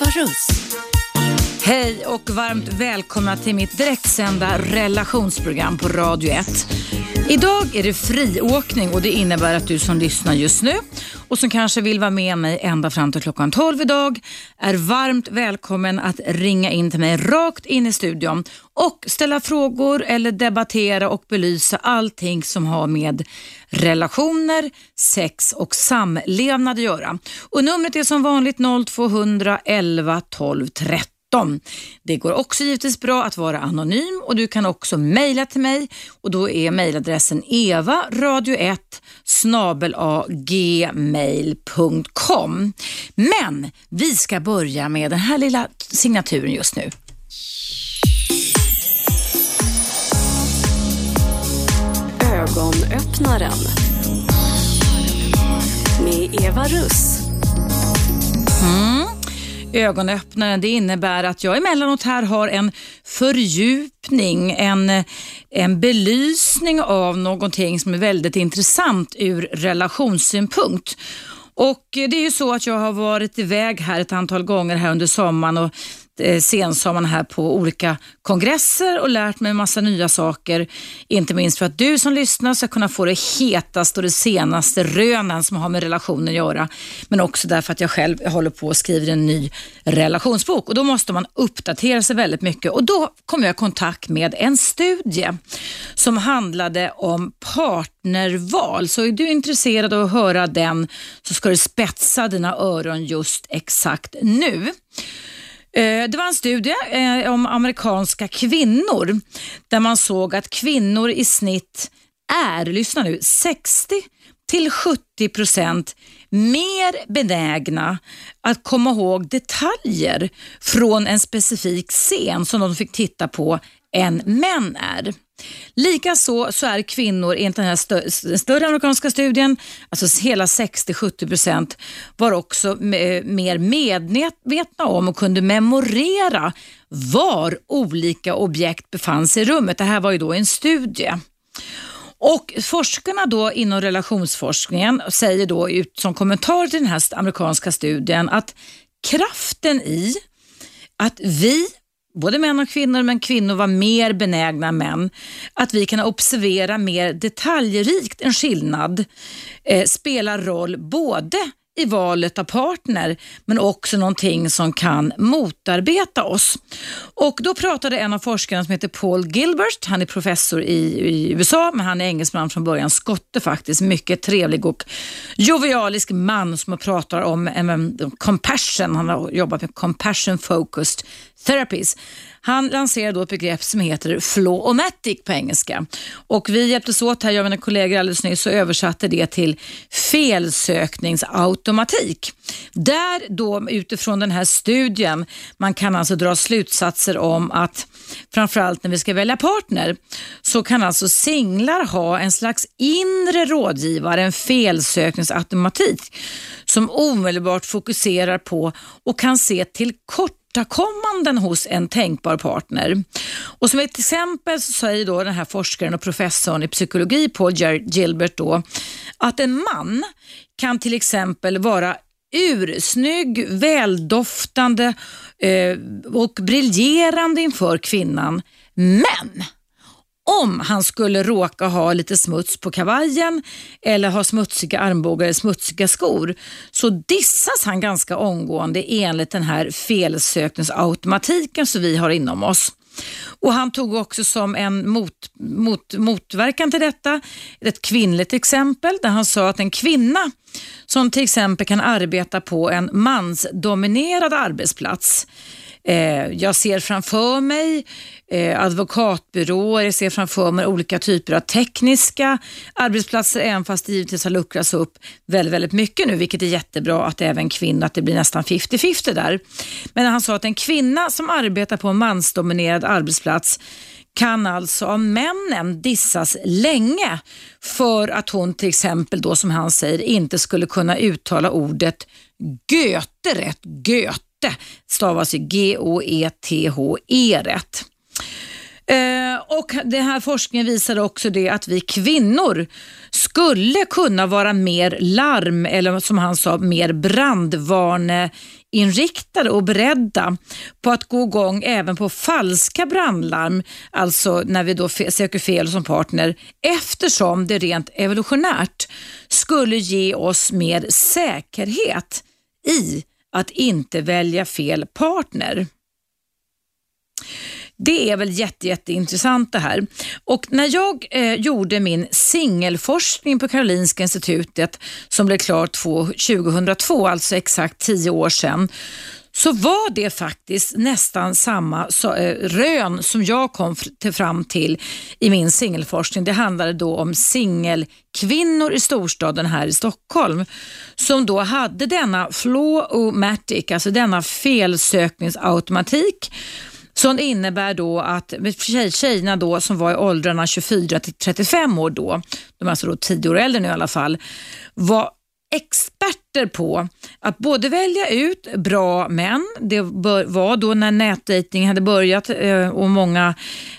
Eva Russ. Hej och varmt välkomna till mitt direktsända relationsprogram på Radio 1. Idag är det friåkning och det innebär att du som lyssnar just nu och som kanske vill vara med mig ända fram till klockan 12 idag är varmt välkommen att ringa in till mig rakt in i studion och ställa frågor eller debattera och belysa allting som har med relationer, sex och samlevnad att göra. Och numret är som vanligt 0200 11 12 13. Det går också givetvis bra att vara anonym och du kan också mejla till mig och då är mejladressen evaradio1 snabelagmail.com. Men vi ska börja med den här lilla signaturen just nu. Ögonöppnaren. Med Eva Russ. Ögonöppnaren, det innebär att jag emellanåt här har en fördjupning, en, en belysning av någonting som är väldigt intressant ur relationssynpunkt. Och det är ju så att jag har varit iväg här ett antal gånger här under sommaren och Eh, sensommaren här på olika kongresser och lärt mig massa nya saker. Inte minst för att du som lyssnar ska kunna få det hetaste och det senaste rönen som har med relationer att göra. Men också därför att jag själv håller på och skriver en ny relationsbok och då måste man uppdatera sig väldigt mycket och då kom jag i kontakt med en studie som handlade om partnerval. Så är du intresserad av att höra den så ska du spetsa dina öron just exakt nu. Eh, det var en studie eh, om amerikanska kvinnor där man såg att kvinnor i snitt är, lyssna nu, 60 till 70 procent mer benägna att komma ihåg detaljer från en specifik scen som de fick titta på än män är. Likaså så är kvinnor enligt den här stö större amerikanska studien, alltså hela 60-70% var också mer medvetna om och kunde memorera var olika objekt befann sig i rummet. Det här var ju då en studie. Och Forskarna då inom relationsforskningen säger då ut som kommentar till den här amerikanska studien att kraften i att vi både män och kvinnor, men kvinnor var mer benägna än män, att vi kan observera mer detaljrikt en skillnad eh, spelar roll både i valet av partner men också någonting som kan motarbeta oss. Och Då pratade en av forskarna som heter Paul Gilbert. Han är professor i, i USA men han är engelsman från början, skotte faktiskt. Mycket trevlig och jovialisk man som pratar om um, compassion. Han har jobbat med compassion focused therapies. Han lanserade då ett begrepp som heter flow-o-matic på engelska. Och vi hjälptes åt här, jag och mina kollegor alldeles nyss, och översatte det till felsökningsautomatik. Där då utifrån den här studien, man kan alltså dra slutsatser om att framförallt när vi ska välja partner, så kan alltså singlar ha en slags inre rådgivare, en felsökningsautomatik som omedelbart fokuserar på och kan se till kort tillkortakommanden hos en tänkbar partner. Och Som ett exempel så säger då den här forskaren och professorn i psykologi Paul Gilbert då, att en man kan till exempel vara ursnygg, väldoftande eh, och briljerande inför kvinnan. Men om han skulle råka ha lite smuts på kavajen eller ha smutsiga armbågar eller smutsiga skor så dissas han ganska omgående enligt den här felsökningsautomatiken som vi har inom oss. Och Han tog också som en mot, mot, motverkan till detta ett kvinnligt exempel där han sa att en kvinna som till exempel kan arbeta på en mansdominerad arbetsplats Eh, jag ser framför mig eh, advokatbyråer, jag ser framför mig olika typer av tekniska arbetsplatser, även fast det givetvis har luckrats upp väldigt, väldigt mycket nu, vilket är jättebra att även kvinnor, att det blir nästan 50-50 där. Men han sa att en kvinna som arbetar på en mansdominerad arbetsplats kan alltså av männen dissas länge för att hon till exempel då som han säger inte skulle kunna uttala ordet Göte rätt, Göte Goethe stavas G-O-E-T-H-E rätt. Eh, och Den här forskningen visar också det att vi kvinnor skulle kunna vara mer larm eller som han sa mer brandvarneinriktade och beredda på att gå igång även på falska brandlarm, alltså när vi då söker fel som partner, eftersom det rent evolutionärt skulle ge oss mer säkerhet i att inte välja fel partner. Det är väl jätte, jätteintressant det här. Och när jag eh, gjorde min singelforskning på Karolinska institutet som blev klar 2002, alltså exakt tio år sedan, så var det faktiskt nästan samma eh, rön som jag kom fram till i min singelforskning. Det handlade då om singelkvinnor i storstaden här i Stockholm som då hade denna flow-o-matic, alltså denna felsökningsautomatik som innebär då att tjejerna då som var i åldrarna 24 till 35 år då, de är alltså då 10 år äldre nu i alla fall, var experter på att både välja ut bra män, det var då när nätdating hade börjat eh, och många,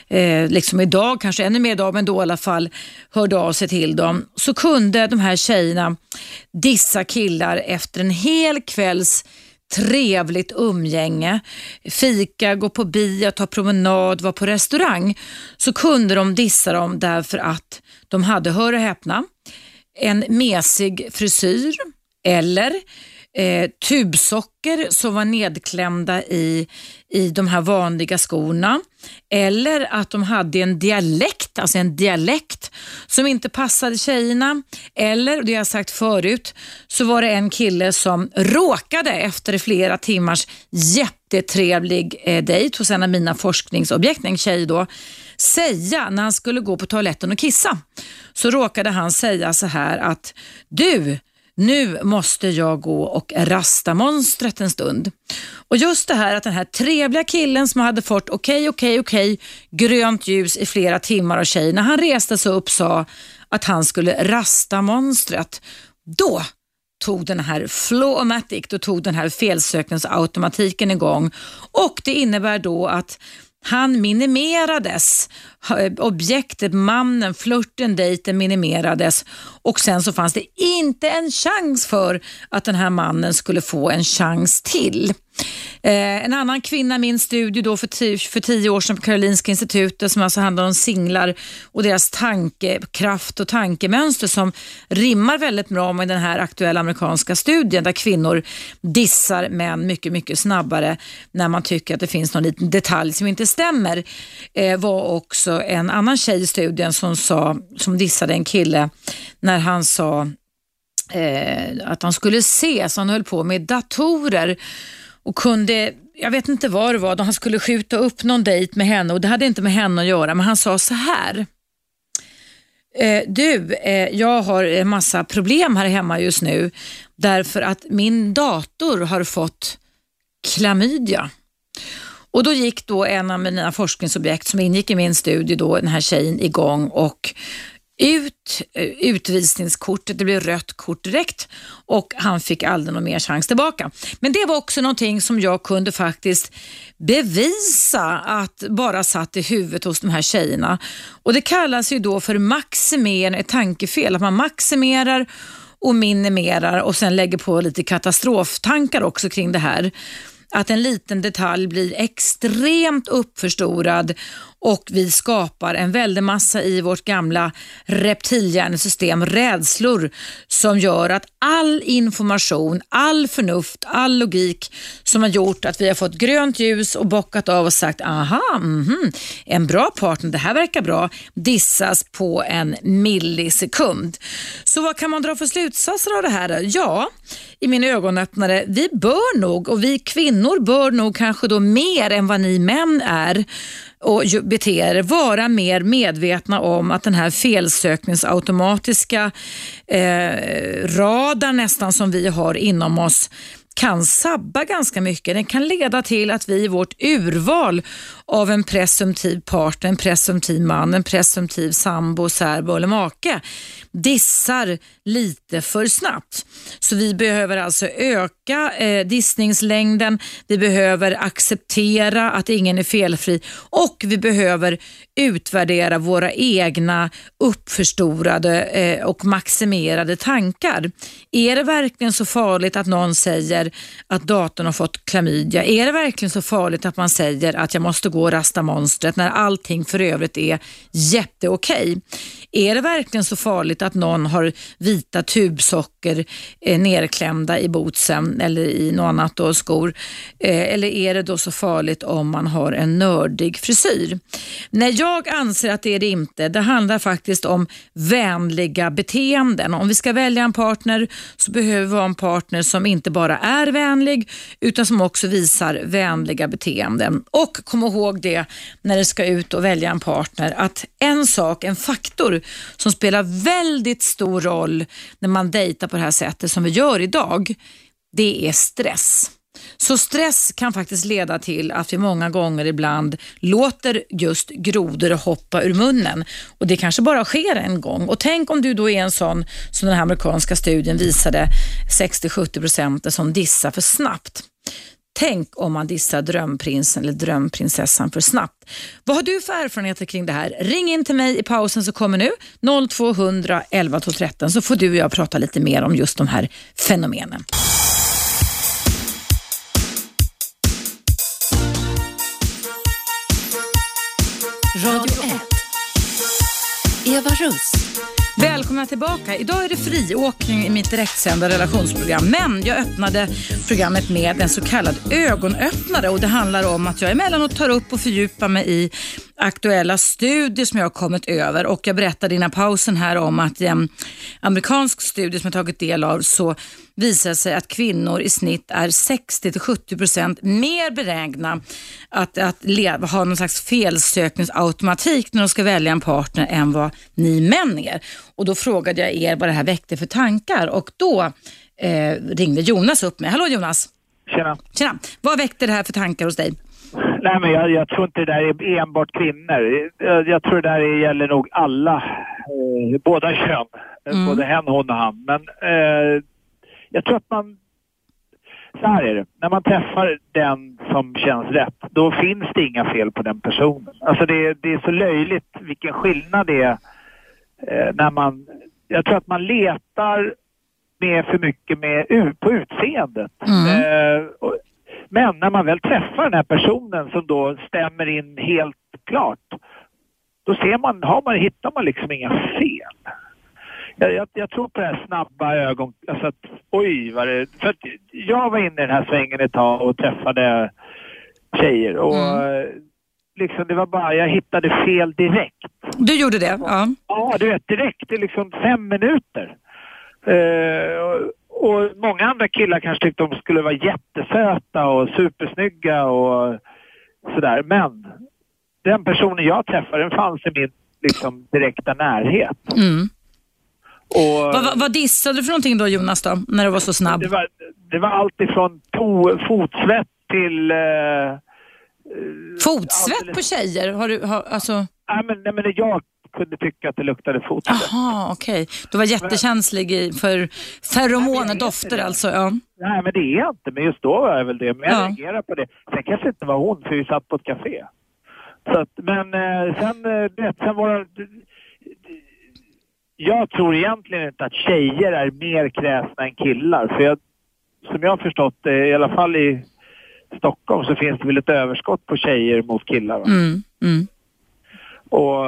eh, liksom idag, kanske ännu mer idag, men då i alla fall hörde av sig till dem, så kunde de här tjejerna dissa killar efter en hel kvälls trevligt umgänge, fika, gå på bio, ta promenad, vara på restaurang, så kunde de dissa dem därför att de hade, hör och häpna, en mesig frisyr eller eh, tubsocker som var nedklämda i, i de här vanliga skorna. Eller att de hade en dialekt, alltså en dialekt som inte passade tjejerna. Eller, det har jag sagt förut, så var det en kille som råkade efter flera timmars jättetrevlig eh, dejt hos en av mina forskningsobjekt, en tjej då, säga när han skulle gå på toaletten och kissa. Så råkade han säga så här att du, nu måste jag gå och rasta monstret en stund. Och just det här att den här trevliga killen som hade fått okej, okay, okej, okay, okej, okay, grönt ljus i flera timmar och tjej, när han reste sig upp sa att han skulle rasta monstret, då tog den här Flowmatic, då tog den här felsökningsautomatiken igång och det innebär då att han minimerades. Eh, objektet, mannen, flörten, dejten minimerades och sen så fanns det inte en chans för att den här mannen skulle få en chans till. Eh, en annan kvinna i min studie då för, tio, för tio år sedan på Karolinska institutet som alltså handlar om singlar och deras tankekraft och tankemönster som rimmar väldigt bra med den här aktuella amerikanska studien där kvinnor dissar män mycket, mycket snabbare när man tycker att det finns någon liten detalj som inte stämmer. Eh, var också Alltså en annan tjej i studien som, sa, som dissade en kille när han sa eh, att han skulle se, så han höll på med datorer och kunde, jag vet inte vad det var, han skulle skjuta upp någon dejt med henne och det hade inte med henne att göra, men han sa så här. Eh, du, eh, jag har en massa problem här hemma just nu därför att min dator har fått klamydia. Och Då gick då en av mina forskningsobjekt som ingick i min studie, då, den här tjejen, igång och ut eh, utvisningskortet, det blev rött kort direkt och han fick aldrig någon mer chans tillbaka. Men det var också någonting som jag kunde faktiskt bevisa att bara satt i huvudet hos de här tjejerna. Och Det kallas ju då för maximering, ett tankefel, att man maximerar och minimerar och sen lägger på lite katastroftankar också kring det här att en liten detalj blir extremt uppförstorad och vi skapar en väldig massa i vårt gamla reptilhjärnesystem, rädslor som gör att all information, all förnuft, all logik som har gjort att vi har fått grönt ljus och bockat av och sagt aha, mm, en bra partner, det här verkar bra, dissas på en millisekund. Så vad kan man dra för slutsatser av det här? Ja, i min ögonöppnare, vi bör nog och vi kvinnor bör nog kanske då mer än vad ni män är och beter er, vara mer medvetna om att den här felsökningsautomatiska eh, radar nästan som vi har inom oss kan sabba ganska mycket. Den kan leda till att vi i vårt urval av en presumtiv partner, en presumtiv man, en presumtiv sambo, särbo eller make dissar lite för snabbt. Så vi behöver alltså öka eh, dissningslängden, vi behöver acceptera att ingen är felfri och vi behöver utvärdera våra egna uppförstorade eh, och maximerade tankar. Är det verkligen så farligt att någon säger säger att datorn har fått klamydia, är det verkligen så farligt att man säger att jag måste gå och monstret när allting för övrigt är jätteokej? Är det verkligen så farligt att någon har vita tubsocker eh, nerklämda i bootsen eller i något annat då, skor? Eh, eller är det då så farligt om man har en nördig frisyr? Nej, jag anser att det är det inte. Det handlar faktiskt om vänliga beteenden. Om vi ska välja en partner så behöver vi ha en partner som inte bara är vänlig utan som också visar vänliga beteenden. Och kom ihåg det när du ska ut och välja en partner att en sak, en faktor som spelar väldigt stor roll när man dejtar på det här sättet som vi gör idag, det är stress. Så stress kan faktiskt leda till att vi många gånger ibland låter just grodor hoppa ur munnen och det kanske bara sker en gång. Och tänk om du då är en sån som den här amerikanska studien visade 60-70% som dissar för snabbt. Tänk om man dissar drömprinsen eller drömprinsessan för snabbt. Vad har du för erfarenheter kring det här? Ring in till mig i pausen som kommer nu, 0200 11 13 så får du och jag prata lite mer om just de här fenomenen. Radio 1. Eva Russ. Välkomna tillbaka. Idag är det friåkning i mitt direktsända relationsprogram. Men jag öppnade programmet med en så kallad ögonöppnare och det handlar om att jag emellanåt tar upp och fördjupar mig i aktuella studier som jag har kommit över och jag berättade innan pausen här om att i en amerikansk studie som jag tagit del av så visar sig att kvinnor i snitt är 60-70% mer benägna att, att leva, ha någon slags felsökningsautomatik när de ska välja en partner än vad ni män är. Och då frågade jag er vad det här väckte för tankar och då eh, ringde Jonas upp mig. Hallå Jonas! Tjena. Tjena! Vad väckte det här för tankar hos dig? Nej, men jag, jag tror inte det där är enbart kvinnor. Jag, jag tror det där gäller nog alla, eh, båda kön. Mm. Både hen, hon och han. Men eh, jag tror att man... Så här är det. När man träffar den som känns rätt, då finns det inga fel på den personen. Alltså det, det är så löjligt vilken skillnad det är eh, när man... Jag tror att man letar med för mycket med, på utseendet. Mm. Eh, och, men när man väl träffar den här personen som då stämmer in helt klart, då ser man, har man, hittar man liksom inga fel. Jag, jag, jag tror på det här snabba ögon... Alltså att, oj vad det... För jag var inne i den här svängen ett tag och träffade tjejer och mm. liksom det var bara, jag hittade fel direkt. Du gjorde det? Ja. Ja, du vet direkt. Det är liksom fem minuter. Uh, och, många andra killar kanske tyckte de skulle vara jättesöta och supersnygga och sådär. Men den personen jag träffade, den fanns i min liksom, direkta närhet. Mm. Och, vad, vad, dissade du för någonting då Jonas då, när du var så snabb? Det var, det var allt ifrån to, fotsvett till... Eh, fotsvett på tjejer? Har du, har, alltså... nej, men, nej, men jag kunde tycka att det luktade fotsvett. Jaha, okej. Okay. Du var jättekänslig för feromoner, dofter alltså? Ja. Nej, men det är jag inte. Men just då var jag väl det. Men jag ja. reagerar på det. Sen kanske inte var hon, för vi satt på ett café. Så att, men eh, sen, eh, sen var det jag tror egentligen inte att tjejer är mer kräsna än killar. För jag, som jag har förstått det, i alla fall i Stockholm, så finns det väl ett överskott på tjejer mot killar. Mm, mm. Och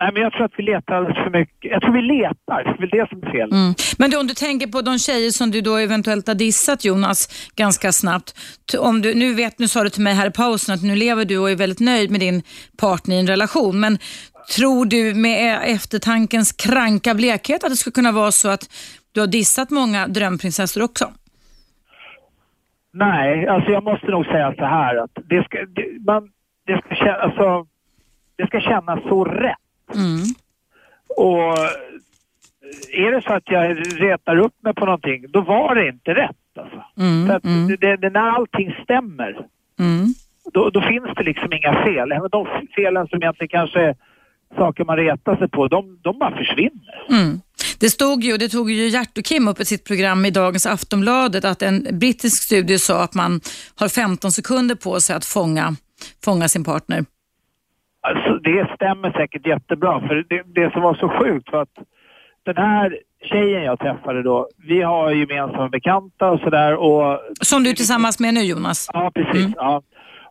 Nej, men jag tror att vi letar alldeles för mycket. Jag tror vi letar, det är väl det som är fel. Mm. Men du, om du tänker på de tjejer som du då eventuellt har dissat Jonas ganska snabbt. Om du, nu, vet, nu sa du till mig här i pausen att nu lever du och är väldigt nöjd med din partner i en relation. Men Tror du med eftertankens kranka blekhet att det skulle kunna vara så att du har dissat många drömprinsessor också? Nej, alltså jag måste nog säga så här att det ska, det, man, det ska, alltså, det ska kännas så rätt. Mm. Och är det så att jag retar upp mig på någonting, då var det inte rätt. Alltså. Mm, så mm. Det, det, när allting stämmer, mm. då, då, finns det liksom inga fel. de felen som egentligen kanske saker man retar sig på, de, de bara försvinner. Mm. Det stod ju, det tog ju Gert och Kim upp i sitt program i dagens Aftonbladet att en brittisk studie sa att man har 15 sekunder på sig att fånga, fånga sin partner. Alltså, det stämmer säkert jättebra för det, det som var så sjukt var att den här tjejen jag träffade då, vi har gemensamma bekanta och sådär och... Som du är tillsammans med nu Jonas? Ja, precis. Mm. Ja.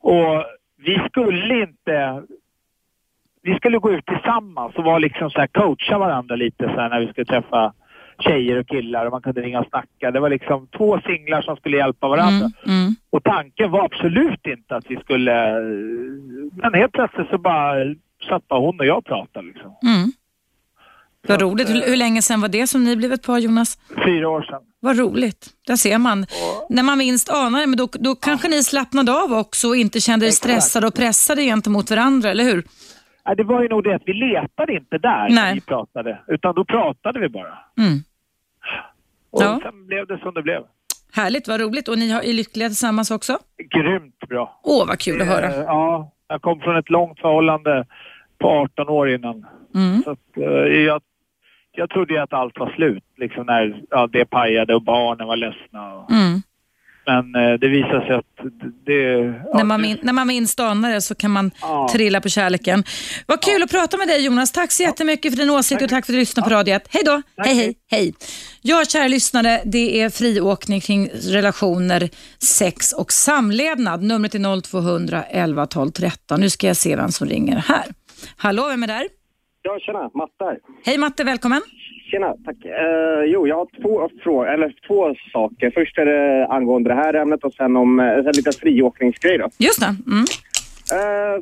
Och vi skulle inte... Vi skulle gå ut tillsammans och vara liksom så här coacha varandra lite så när vi skulle träffa tjejer och killar och man kunde ringa och snacka. Det var liksom två singlar som skulle hjälpa varandra. Mm, mm. Och tanken var absolut inte att vi skulle... Men helt plötsligt så bara satt bara hon och jag och pratade liksom. Mm. Vad roligt. Hur, hur länge sedan var det som ni blev ett par Jonas? Fyra år sedan. Vad roligt. Där ser man. När man minst anar det, men då, då kanske ni slappnade av också och inte kände er stressade och pressade gentemot varandra, eller hur? Ja, det var ju nog det att vi letade inte där Nej. när vi pratade. Utan då pratade vi bara. Mm. Och Ja. sen blev det som det blev. Härligt, vad roligt. Och ni är lyckliga tillsammans också? Grymt bra. Åh, vad kul att höra. Eh, Ja, jag kom från ett långt förhållande på 18 år innan. Mm. Så att, eh, jag, jag trodde att allt var slut, liksom när ja, det pajade och barnen var ledsna. Och, Mm. Men eh, det visade sig att det... ja, när, man min, när man minst anar det så kan man Ja. trilla på kärleken. Vad kul att prata med dig Jonas. Tack så jättemycket för din åsikt och tack för att du lyssnade på radiet. Hej då! Tack, Hej, hej, hej. hej. Ja, kära lyssnare, det är friåkning kring relationer, sex och samlevnad. Numret är 0200 11 12 13. Nu ska jag se vem som ringer här. Hallå, vem är där? Ja, tjena. Matte här. Hej Matte, välkommen. Tjena, tack. Eh, jo, jag har två frågor, eller två saker. Först är det angående det här ämnet och sen om eh, sen lite friåkningsgrej då. Just det. Mm. Eh,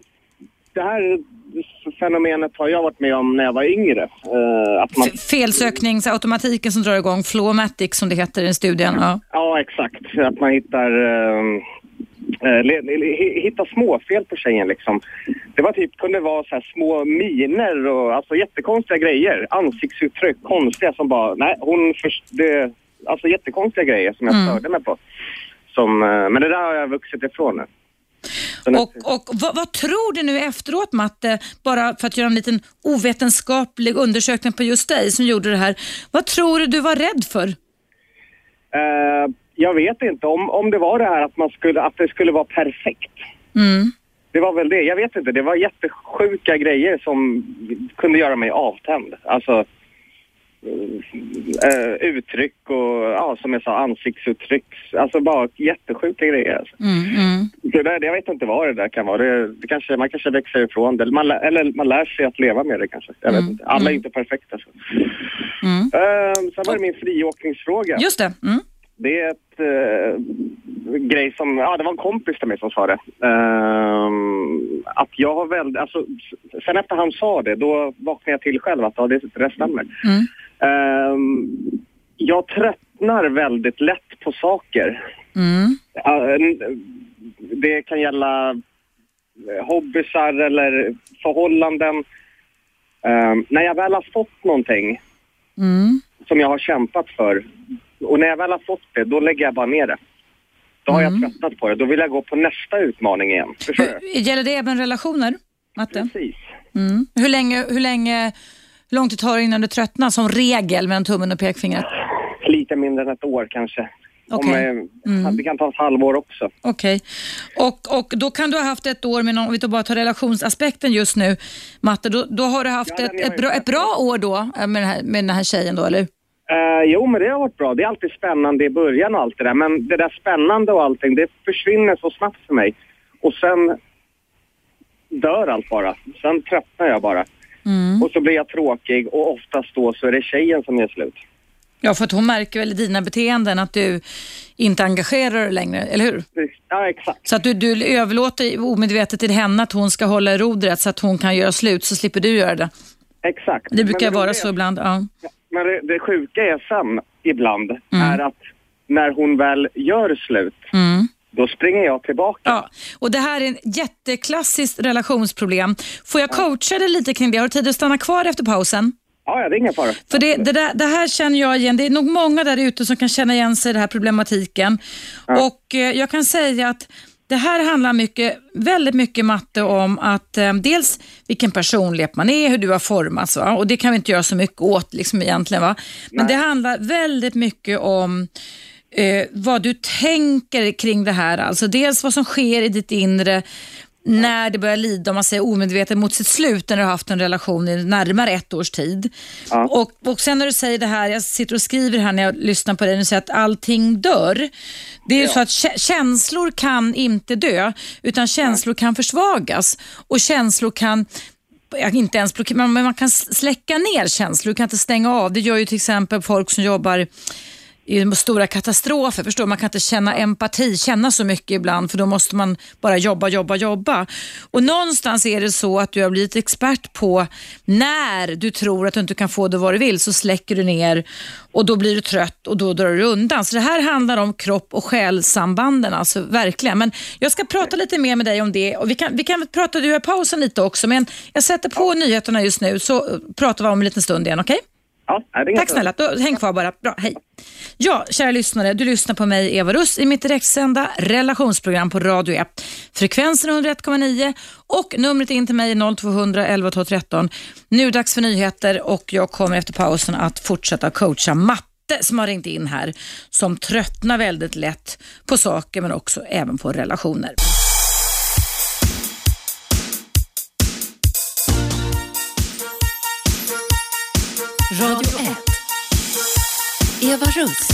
det här fenomenet har jag varit med om när jag var yngre. Eh, att man, F- Felsökningsautomatiken som drar igång, Flowmatic som det heter i studien. Ja. ja, exakt. Att man hittar, eh, eh, le, le, hi- hittar småfel på tjejen liksom. Det var typ, kunde vara så här små miner och alltså jättekonstiga grejer. Ansiktsuttryck, konstiga som bara, nej hon först, det, alltså jättekonstiga grejer som jag Mm. störde mig på. Som, eh, men det där har jag vuxit ifrån nu. Och, och vad, vad tror du nu efteråt Matte, bara för att göra en liten ovetenskaplig undersökning på just dig som gjorde det här. Vad tror du du var rädd för? Eh, jag vet inte om, om det var det här att, man skulle, att det skulle vara perfekt. Mm. Det var väl det. Jag vet inte. Det var jättesjuka grejer som kunde göra mig avtänd. Alltså eh, uttryck och ja, som jag sa ansiktsuttryck. Alltså bara jättesjuka grejer. Alltså. Mm, mm. Det där, jag vet inte vad det där kan vara. Det, det kanske, man kanske växer ifrån det. Eller man, eller man lär sig att leva med det kanske. Jag vet Mm, inte. Alla är mm. inte perfekta. Så. Mm. Eh, sen var det min friåkningsfråga. Just det. Det är ett eh, grej som, ja det var en kompis till mig som sa det. Ehm, att jag har väldigt, alltså sen efter han sa det då vaknade jag till själv att ja, det, det stämmer. Mm. Ehm, jag tröttnar väldigt lätt på saker. Mm. En- Det kan gälla eh, hobbysar eller förhållanden. Ehm, när jag väl har fått någonting Mm. som jag har kämpat för. Och när jag väl har fått det, då lägger jag bara ner det. Då har Mm. jag tröttnat på det. Då vill jag gå på nästa utmaning igen. Förstår du? Gäller det även relationer, Matte? Precis. Mm. Hur, länge, hur länge, hur lång tid tar det innan du tröttnar som regel mellan tummen och pekfingret? Lite mindre än ett år kanske. Okej. Om, eh, Mm. Det kan ta ett halvår också. Okej. Och, och då kan du ha haft ett år med någon, om vi bara tar relationsaspekten just nu, Matte, då, då har du haft Ja, ett, ett, bra, ett bra år då eh, med den, här, med den här tjejen då, eller Eh, jo, men det har varit bra. Det är alltid spännande i början och allt det där. Men det där spännande och allting, det försvinner så snabbt för mig. Och sen dör allt bara. Sen tröttnar jag bara. Mm. Och så blir jag tråkig och oftast då så är det tjejen som gör slut. Ja, för att hon märker väl i dina beteenden att du inte engagerar dig längre, eller hur? Ja, exakt. Så att du, du överlåter omedvetet till henne att hon ska hålla i rodret så att hon kan göra slut, så slipper du göra det. Exakt. Det brukar Men vara så ibland. Ja. Men det, det sjuka är sen, ibland, Mm. är att när hon väl gör slut, Mm. då springer jag tillbaka. Ja, och det här är en jätteklassiskt relationsproblem. Får jag coacha dig lite kring det? Har du tid att stanna kvar efter pausen? Ja, ja, det är ingen fara. För det, det, där, det här känner jag igen. Det är nog många där ute som kan känna igen sig i den här problematiken. Och eh, jag kan säga att det här handlar mycket, väldigt mycket matte om att eh, dels vilken personlighet man är, hur du har formats va? och det kan vi inte göra så mycket åt liksom egentligen. Va? Men det handlar väldigt mycket om eh, vad du tänker kring det här. Alltså dels vad som sker i ditt inre när det börjar lida, om man säger omedvetet, mot sitt slut när du har haft en relation i närmare ett års tid. Ja. Och, och sen när du säger det här, jag sitter och skriver här när jag lyssnar på dig, du säger att allting dör. Det är ju Ja. så att kä- känslor kan inte dö, utan känslor kan försvagas. Och känslor kan ja, inte ens men man kan släcka ner känslor, du kan inte stänga av. Det gör ju till exempel folk som jobbar i stora katastrofer. Förstår? Man kan inte känna empati, känna så mycket ibland för då måste man bara jobba, jobba, jobba. Och någonstans är det så att du har blivit expert på när du tror att du inte kan få det vad du vill så släcker du ner och då blir du trött och då drar du undan. Så det här handlar om kropp och själsambanden, alltså verkligen. Men jag ska prata lite mer med dig om det och vi kan, vi kan prata, du har pausen lite också, men jag sätter på nyheterna just nu så pratar vi om en liten stund igen, okej? Ja, Tack snälla, då, häng kvar bara. Bra, hej. Ja, kära lyssnare, du lyssnar på mig Eva Russ i mitt direktsända relationsprogram på Radio 1. Frekvensen 101,9 och numret in till mig är 0200 11 12 13. Nu är det dags för nyheter och jag kommer efter pausen att fortsätta coacha Matte som har ringt in här, som tröttnar väldigt lätt på saker men också även på relationer. Radio 1. Eva Russ.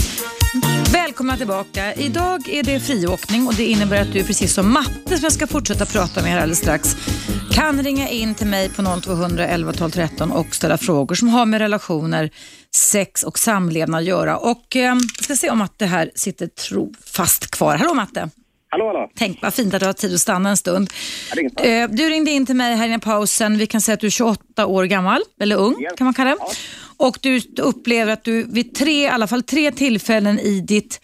Välkomna tillbaka. Idag är det friåkning och det innebär att du precis som Matte som jag ska fortsätta prata med här alldeles strax kan ringa in till mig på 0200 11 12 13 och ställa frågor som har med relationer, sex och samlevnad att göra. Och eh, jag ska se om Matte här sitter trofast kvar. Hallå Matte! Hallå, hallå. Tänk vad fint att du har tid att stanna en stund. Eh, Du ringde in till mig här i pausen. Vi kan säga att du är 28 år gammal, eller ung Ja. kan man kalla det. Ja. Och du upplever att du vid tre, i alla fall tre tillfällen i ditt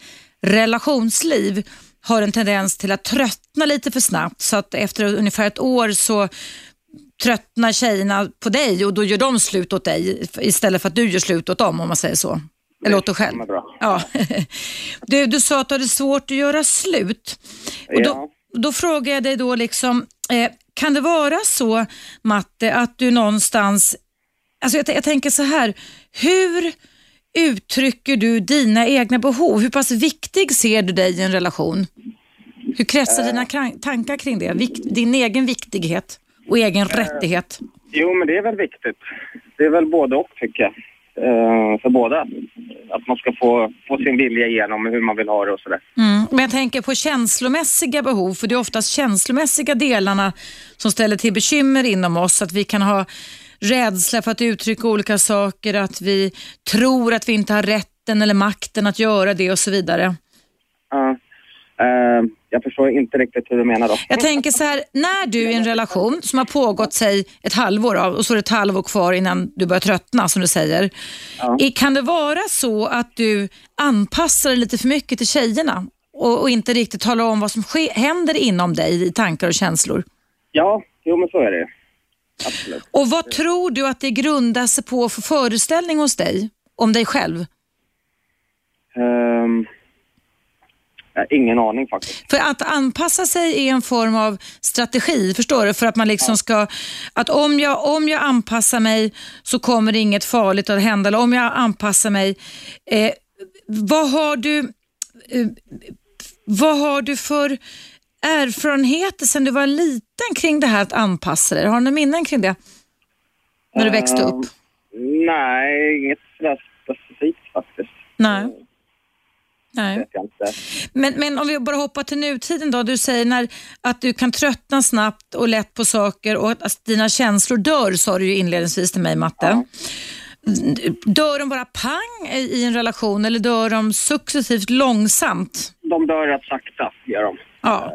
relationsliv har en tendens till att tröttna lite för snabbt. Så att efter ungefär ett år så tröttnar tjejerna på dig och då gör de slut åt dig istället för att du gör slut åt dem om man säger så. Eller åt dig själv. Ja. Du, du sa att du hade svårt att göra slut. Och då, Ja. då frågar jag dig då liksom, eh, kan det vara så Matte att du någonstans, alltså jag, jag tänker så här, hur uttrycker du dina egna behov? Hur pass viktig ser du dig i en relation? Hur kretsar dina kran- tankar kring det? Din egen viktighet och egen rättighet? Jo, men det är väl viktigt. Det är väl både och, tycker jag. Eh, för båda. Att man ska få, få sin vilja igenom hur man vill ha det och sådär. Mm. Men jag tänker på känslomässiga behov, för det är oftast känslomässiga delarna som ställer till bekymmer inom oss. Att vi kan ha rädsla för att uttrycka olika saker, att vi tror att vi inte har rätten eller makten att göra det och så vidare. Ja. Eh, jag förstår inte riktigt hur du menar då. Jag tänker så här, när du i en relation som har pågått sig ett halvår av och så är det ett halvår kvar innan du börjar tröttna som du säger. I- Kan det vara så att du anpassar dig lite för mycket till tjejerna och, och inte riktigt talar om vad som händer inom dig i tankar och känslor? Ja, jo men så är det Absolut. Och vad tror du att det grundar sig på för föreställning hos dig om dig själv? Har ingen aning faktiskt. För att anpassa sig är en form av strategi, förstår du? För att man liksom ska, att om jag, om jag anpassar mig så kommer det inget farligt att hända. Eller om jag anpassar mig, eh, vad har du eh, vad har du för erfarenheter sedan du var liten kring det här att anpassa dig? Har du några minnen kring det? När du växte upp? Nej, inget sådär specifikt faktiskt. Nej. Nej. Jag inte. Men, men om vi bara hoppar till nutiden då. Du säger när, att du kan tröttna snabbt och lätt på saker och att dina känslor dör, sa du ju inledningsvis till mig Matte. Dör de bara pang i i en relation eller dör de successivt långsamt? De dör rätt sakta, gör de. Ja.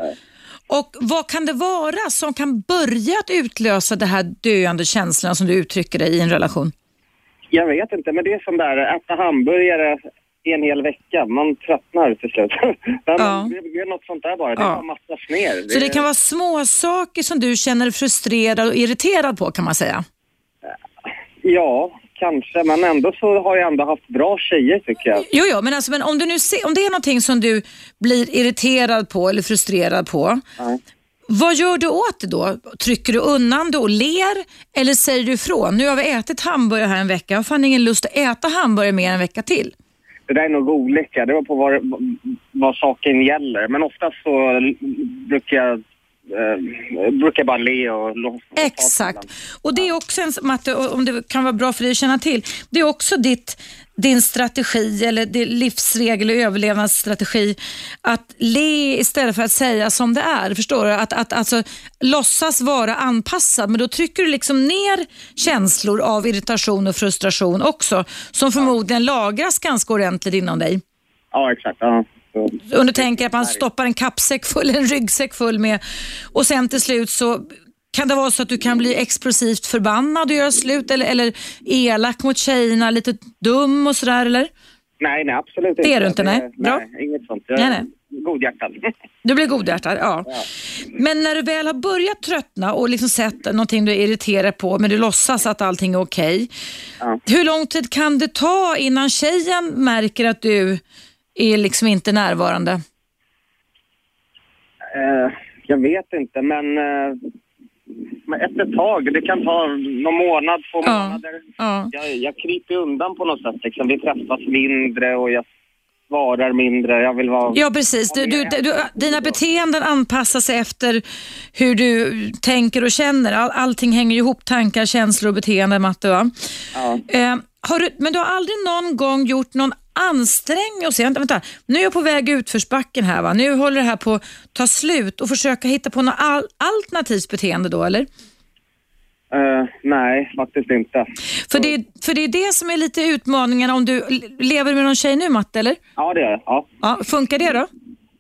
Och vad kan det vara som kan börja att utlösa det här döende känslorna som du uttrycker dig i en relation? Jag vet inte, men det är som där, äta hamburgare en hel vecka. Man tröttnar till slut. Ja. det, är något sånt där bara. Det Ja. bara mattas ner. Så det kan vara små saker som du känner frustrerad och irriterad på kan man säga? Ja, kanske. Men ändå så har jag ändå haft bra tjejer tycker jag. Jo, jo men, alltså, men om, du nu ser, om det är någonting som du blir irriterad på eller frustrerad på, Ja. vad gör du åt det då? Trycker du undan det och ler eller säger du ifrån? Nu har vi ätit hamburgare här en vecka, jag har fan ingen lust att äta hamburgare mer en vecka till. Det där är nog olika. Det var på vad, vad saken gäller. Men oftast så brukar jag eh, brukar bara le och... och Exakt. Och det är också en, Matte, om det kan vara bra för dig att känna till, det är också ditt din strategi eller din livsregel och överlevnadsstrategi att le istället för att säga som det är. Förstår du? Att, att alltså, låtsas vara anpassad men då trycker du liksom ner känslor av irritation och frustration också som förmodligen lagras ganska ordentligt inom dig. Ja, exakt. Ja. Om du tänker att man stoppar en kappsäck full, en ryggsäck full med och sen till slut så kan det vara så att du kan bli explosivt förbannad och göra slut eller, eller elak mot tjejerna, lite dum och sådär eller? Nej, nej absolut inte. Det är du inte, nej. Bra. Nej, inget sånt. Jag Nej, godhjärtad. Du blir godhjärtad, ja. Men när du väl har börjat tröttna och liksom sett någonting du är irriterad på men du låtsas att allting är okej. Ja. Hur lång tid kan det ta innan tjejen märker att du är liksom inte närvarande? Eh, jag vet inte, men eh, men efter ett tag. Det kan ta någon månad, två Ja. månader. Ja. Jag, jag kryper undan på något sätt. Liksom. Vi träffas mindre och jag svarar mindre. Jag vill vara... Ja, precis. Du, du, du, dina beteenden anpassar sig efter hur du tänker och känner. All, allting hänger ihop, tankar, känslor och beteenden, Matte. Va? Ja. Eh, har du, men du har aldrig någon gång gjort någon ansträngning och säga, vänta, vänta, nu är jag på väg utförsbacken här, va? nu håller det här på att ta slut och försöka hitta på något al alternativt beteende då, eller? Eh, nej, faktiskt inte. För det, för det är det som är lite utmaningen om du lever med någon tjej nu, Matte, eller? Ja, det är det. Ja. Ja, funkar det då?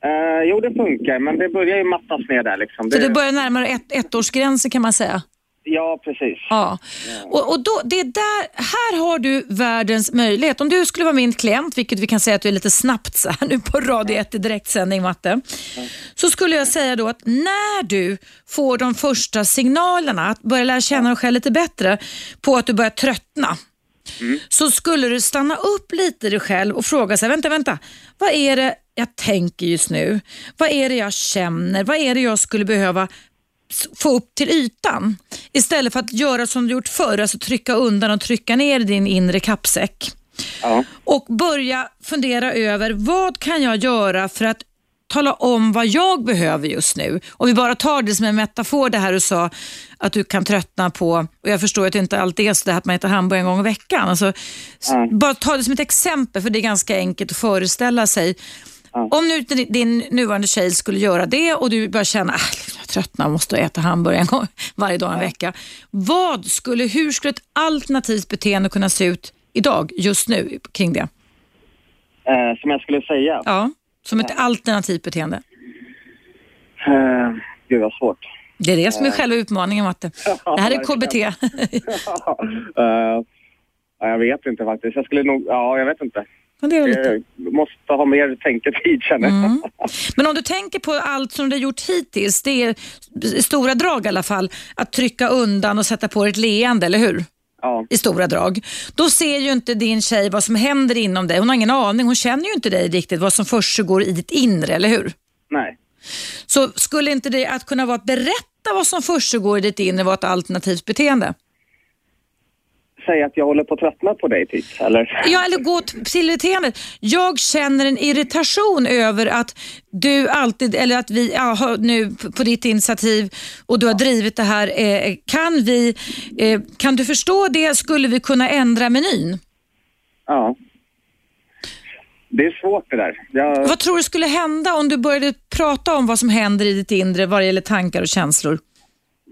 Eh, jo, det funkar, men det börjar ju mattas ner där. Liksom. Så det börjar närmare ett, ettårsgränsen kan man säga? Ja, precis. Ja, och, och då, det är där, här har du världens möjlighet. Om du skulle vara min klient, vilket vi kan säga att du är lite snabbt så här nu på Radio 1 i direktsändning Matte, så skulle jag säga då att när du får de första signalerna, att börja lära känna dig själv lite bättre, på att du börjar tröttna, så skulle du stanna upp lite i dig själv och fråga sig, vänta, vänta, vad är det jag tänker just nu? Vad är det jag känner? Vad är det jag skulle behöva få upp till ytan? Istället för att göra som du gjort förr, alltså trycka undan och trycka ner din inre kappsäck. Ja. Och börja fundera över vad kan jag göra för att tala om vad jag behöver just nu. Och vi bara tar det som en metafor det här du sa att du kan tröttna på, och jag förstår att det inte alltid är så det här att man äter hamburgare en gång i veckan. Alltså, Ja. Bara ta det som ett exempel för det är ganska enkelt att föreställa sig. Om nu din, din nuvarande tjej skulle göra det och du bara känner att jag tröttnar och måste äta hamburgare en gång varje dag en vecka. Vad skulle, hur skulle ett alternativt beteende kunna se ut idag, just nu, kring det? Eh, som jag skulle säga. Ja, som ett alternativt beteende. Eh, gud, vad svårt. Det är det som är själva utmaningen, Matte. Det här är KBT. Eh, ja, jag vet inte faktiskt. Jag skulle nog... Ja, jag vet inte. Fundera lite. Jag måste ha mer tänketid känner jag. Mm. Men om du tänker på allt som du har gjort hittills, det är i stora drag i alla fall, att trycka undan och sätta på ett leende, eller hur? Ja. i stora drag. Då ser ju inte din tjej vad som händer inom dig. Hon har ingen aning. Hon känner ju inte dig riktigt, vad som försiggår i ditt inre, eller hur? Nej. Så skulle inte det att kunna vara att berätta vad som försiggår i ditt inre vara ett alternativt beteende? Säg att jag håller på att tröttna på dig typ, eller? Ja, eller gå till beteendet. Jag känner en irritation över att du alltid, eller att vi ja, nu på ditt initiativ och du har drivit det här. Eh, kan, vi, eh, kan du förstå det? Skulle vi kunna ändra menyn? Ja. Det är svårt det där. Jag, Vad tror du skulle hända om du började prata om vad som händer i ditt inre vad det gäller tankar och känslor?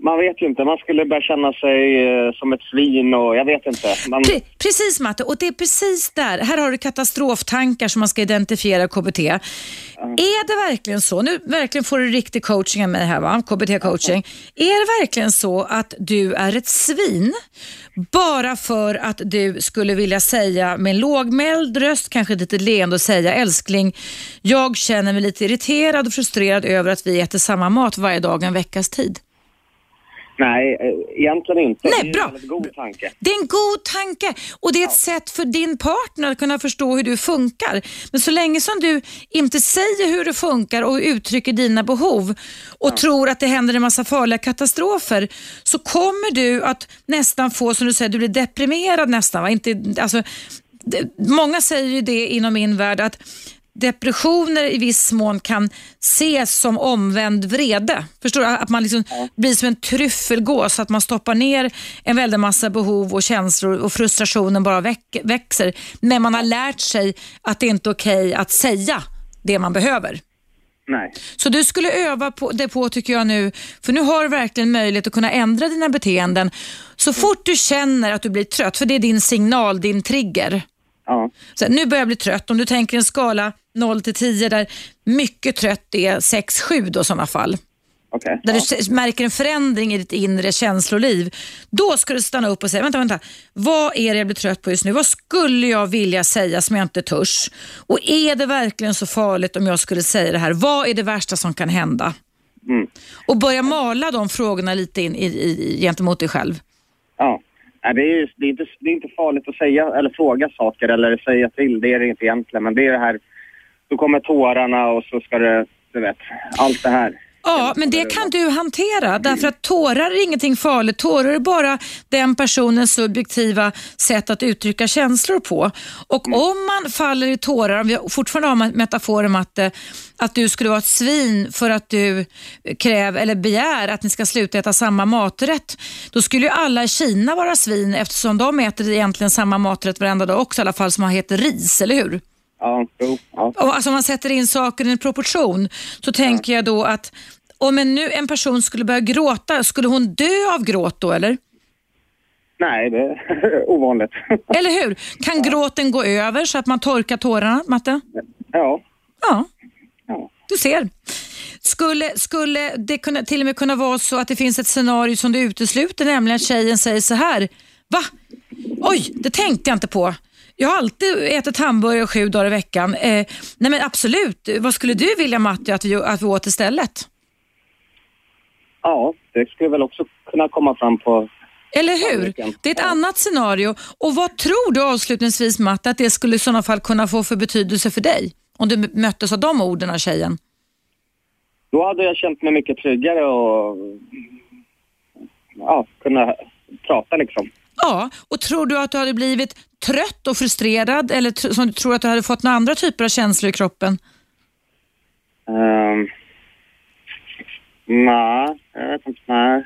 Man vet ju inte. Man skulle börja känna sig eh, som ett svin och jag vet inte. Man, Pre- precis Matte, och det är precis där. Här har du katastroftankar som man ska identifiera KBT. Är det verkligen så, nu verkligen får du riktig coaching av mig här va, KBT-coaching. Är det verkligen så att du är ett svin bara för att du skulle vilja säga med en lågmäld röst, kanske lite leende och säga älskling, jag känner mig lite irriterad och frustrerad över att vi äter samma mat varje dag en veckas tid. Nej, eh, egentligen inte. Nej, det är bra. en god tanke. Det är en god tanke och det är ett sätt för din partner att kunna förstå hur du funkar. Men så länge som du inte säger hur det funkar och uttrycker dina behov och tror att det händer en massa farliga katastrofer så kommer du att nästan få, som du säger, du blir deprimerad nästan. Va? Inte, alltså, det, många säger ju det inom min värld att depressioner i viss mån kan ses som omvänd vrede. Förstår du? Att man liksom blir som en tryffelgås, att man stoppar ner en väldig massa behov och känslor och frustrationen bara väck, växer. Men man har lärt sig att det inte är okej att säga det man behöver. Nej. Så du skulle öva på det på tycker jag nu, för nu har du verkligen möjlighet att kunna ändra dina beteenden. Så fort du känner att du blir trött, för det är din signal, din trigger. Ja. Så här, nu börjar jag bli trött. Om du tänker en skala 0 till 10 där mycket trött är 6-7 då i sådana fall. Okej. Där Ja. du märker en förändring i ditt inre känsloliv. Då ska du stanna upp och säga, vänta, vänta. Vad är det jag blir trött på just nu? Vad skulle jag vilja säga som jag inte törs? Och är det verkligen så farligt om jag skulle säga det här? Vad är det värsta som kan hända? Mm. Och börja mala de frågorna lite in i, i, gentemot dig själv. Ja. Nej, det, är ju, det, är inte, det är inte farligt att säga eller fråga saker eller säga till. Det är det inte egentligen. Men det är det här, då kommer tårarna och så ska det, du vet, allt det här. Ja, men det kan du hantera därför att tårar är ingenting farligt. Tårar är bara den personens subjektiva sätt att uttrycka känslor på. Och om man faller i tårar, om vi fortfarande har metaforen Matte, att du skulle vara ett svin för att du kräver eller begär att ni ska sluta äta samma maträtt, då skulle ju alla i Kina vara svin eftersom de äter egentligen samma maträtt varenda dag också, i alla fall som heter ris, eller hur? Ja, jo, ja. Och alltså om man sätter in saker i en proportion så tänker jag då att om en, nu en person skulle börja gråta, skulle hon dö av gråt då eller? Nej, det är ovanligt. Eller hur? Kan gråten gå över så att man torkar tårarna, Matte? ja. Ja, ja. du ser. Skulle, skulle det kunna, till och med kunna vara så att det finns ett scenario som du utesluter, nämligen att tjejen säger så här. Va? Oj, det tänkte jag inte på. Jag har alltid ätit hamburgare sju dagar i veckan. Eh, nej men absolut, vad skulle du vilja Matte att vi, att vi åt istället? Ja, det skulle väl också kunna komma fram på... Eller hur? Det är ett Ja. annat scenario. Och vad tror du avslutningsvis Matte att det skulle i sådana fall kunna få för betydelse för dig? Om du möttes av de orden av tjejen. Då hade jag känt mig mycket tryggare och ja, kunna prata liksom. Ja, och tror du att du hade blivit trött och frustrerad eller som du tror att du hade fått några andra typer av känslor i kroppen? Um, nej, jag vet inte. Nej.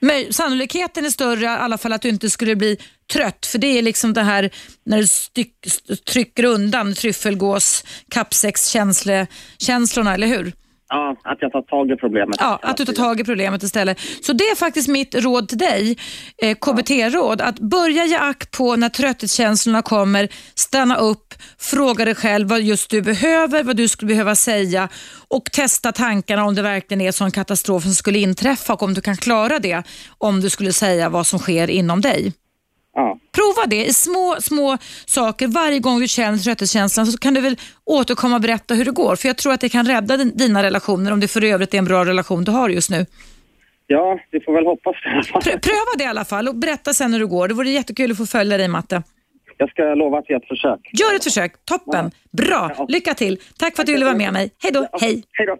Men sannolikheten är större i alla fall att du inte skulle bli trött. För det är liksom det här när du styck, st- trycker undan tryffelgås, kappsäckskänslorna, eller hur? Ja, att jag tar tag i problemet. Ja, att du tar tag i problemet istället. Så det är faktiskt mitt råd till dig, eh, KBT-råd, att börja ge akt på när trötthetskänslorna kommer, stanna upp, fråga dig själv vad just du behöver, vad du skulle behöva säga och testa tankarna om det verkligen är sån katastrof som skulle inträffa och om du kan klara det om du skulle säga vad som sker inom dig. Ja, Prova det i små, små saker. Varje gång du känner trötthetskänslan så kan du väl återkomma och berätta hur det går. För jag tror att det kan rädda din, dina relationer om det för övrigt är en bra relation du har just nu. ja vi får väl hoppas det pröva det i alla fall och berätta sen hur det går. Det vore jättekul att få följa dig Matte. Jag ska lova att ge ett försök. Gör ett försök. Toppen. Bra. Lycka till. Tack för att du ville vara med mig. Hej då. Hej. Hej då.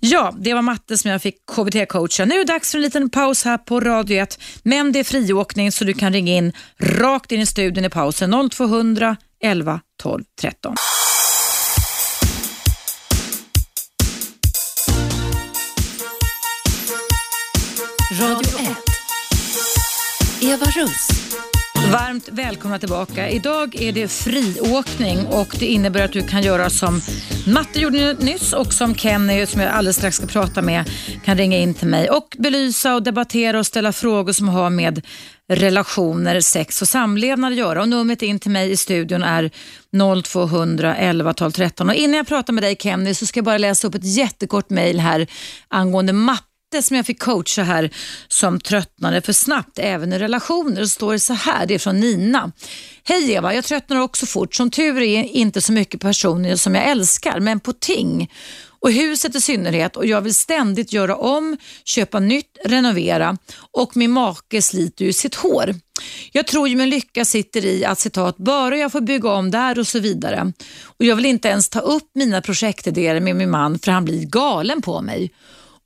Ja, det var Matte som jag fick KBT-coacha. Nu är det dags för en liten paus här på Radio 1. Men det är friåkning så du kan ringa in rakt in i studion i pausen. 0200 11 12 13. Radio 1. Eva Russ. Varmt välkomna tillbaka. Idag är det friåkning och det innebär att du kan göra som Matte gjorde nyss och som Kenny, som jag alldeles strax ska prata med, kan ringa in till mig och belysa och debattera och ställa frågor som har med relationer, sex och samlevnad att göra. Och numret in till mig i studion är 0200 11 12 13. Och innan jag pratar med dig Kenny så ska jag bara läsa upp ett jättekort mejl här angående mapp det som jag fick coacha här som tröttnade för snabbt även i relationer. Så står det så här, det är från Nina. Hej Eva, jag tröttnar också fort. Som tur är inte så mycket personer som jag älskar, men på ting. Och huset i synnerhet och jag vill ständigt göra om, köpa nytt, renovera och min make sliter ju sitt hår. Jag tror ju min lycka sitter i att citat, bara jag får bygga om där och så vidare. Och jag vill inte ens ta upp mina projektidéer med min man för han blir galen på mig.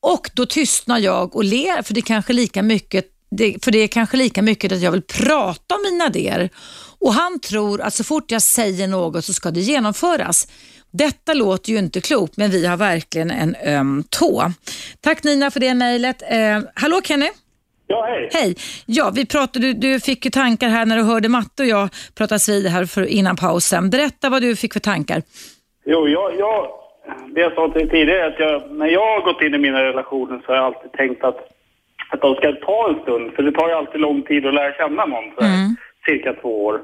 Och då tystnar jag och ler för det, kanske lika mycket, det, för det är kanske lika mycket att jag vill prata om mina idéer. Och han tror att så fort jag säger något så ska det genomföras. Detta låter ju inte klokt, men vi har verkligen en öm tå. Tack Nina för det mejlet. Eh, hallå Kenny? Ja, hej. Hej. Ja, vi pratade, du, du fick ju tankar här när du hörde Matte och jag pratas vid här för, innan pausen. Berätta vad du fick för tankar. Jo, jag, jag, det jag sa till tidigare är att jag, när jag har gått in i mina relationer så har jag alltid tänkt att, att de ska ta en stund. För det tar ju alltid lång tid att lära känna någon, så här, cirka två år.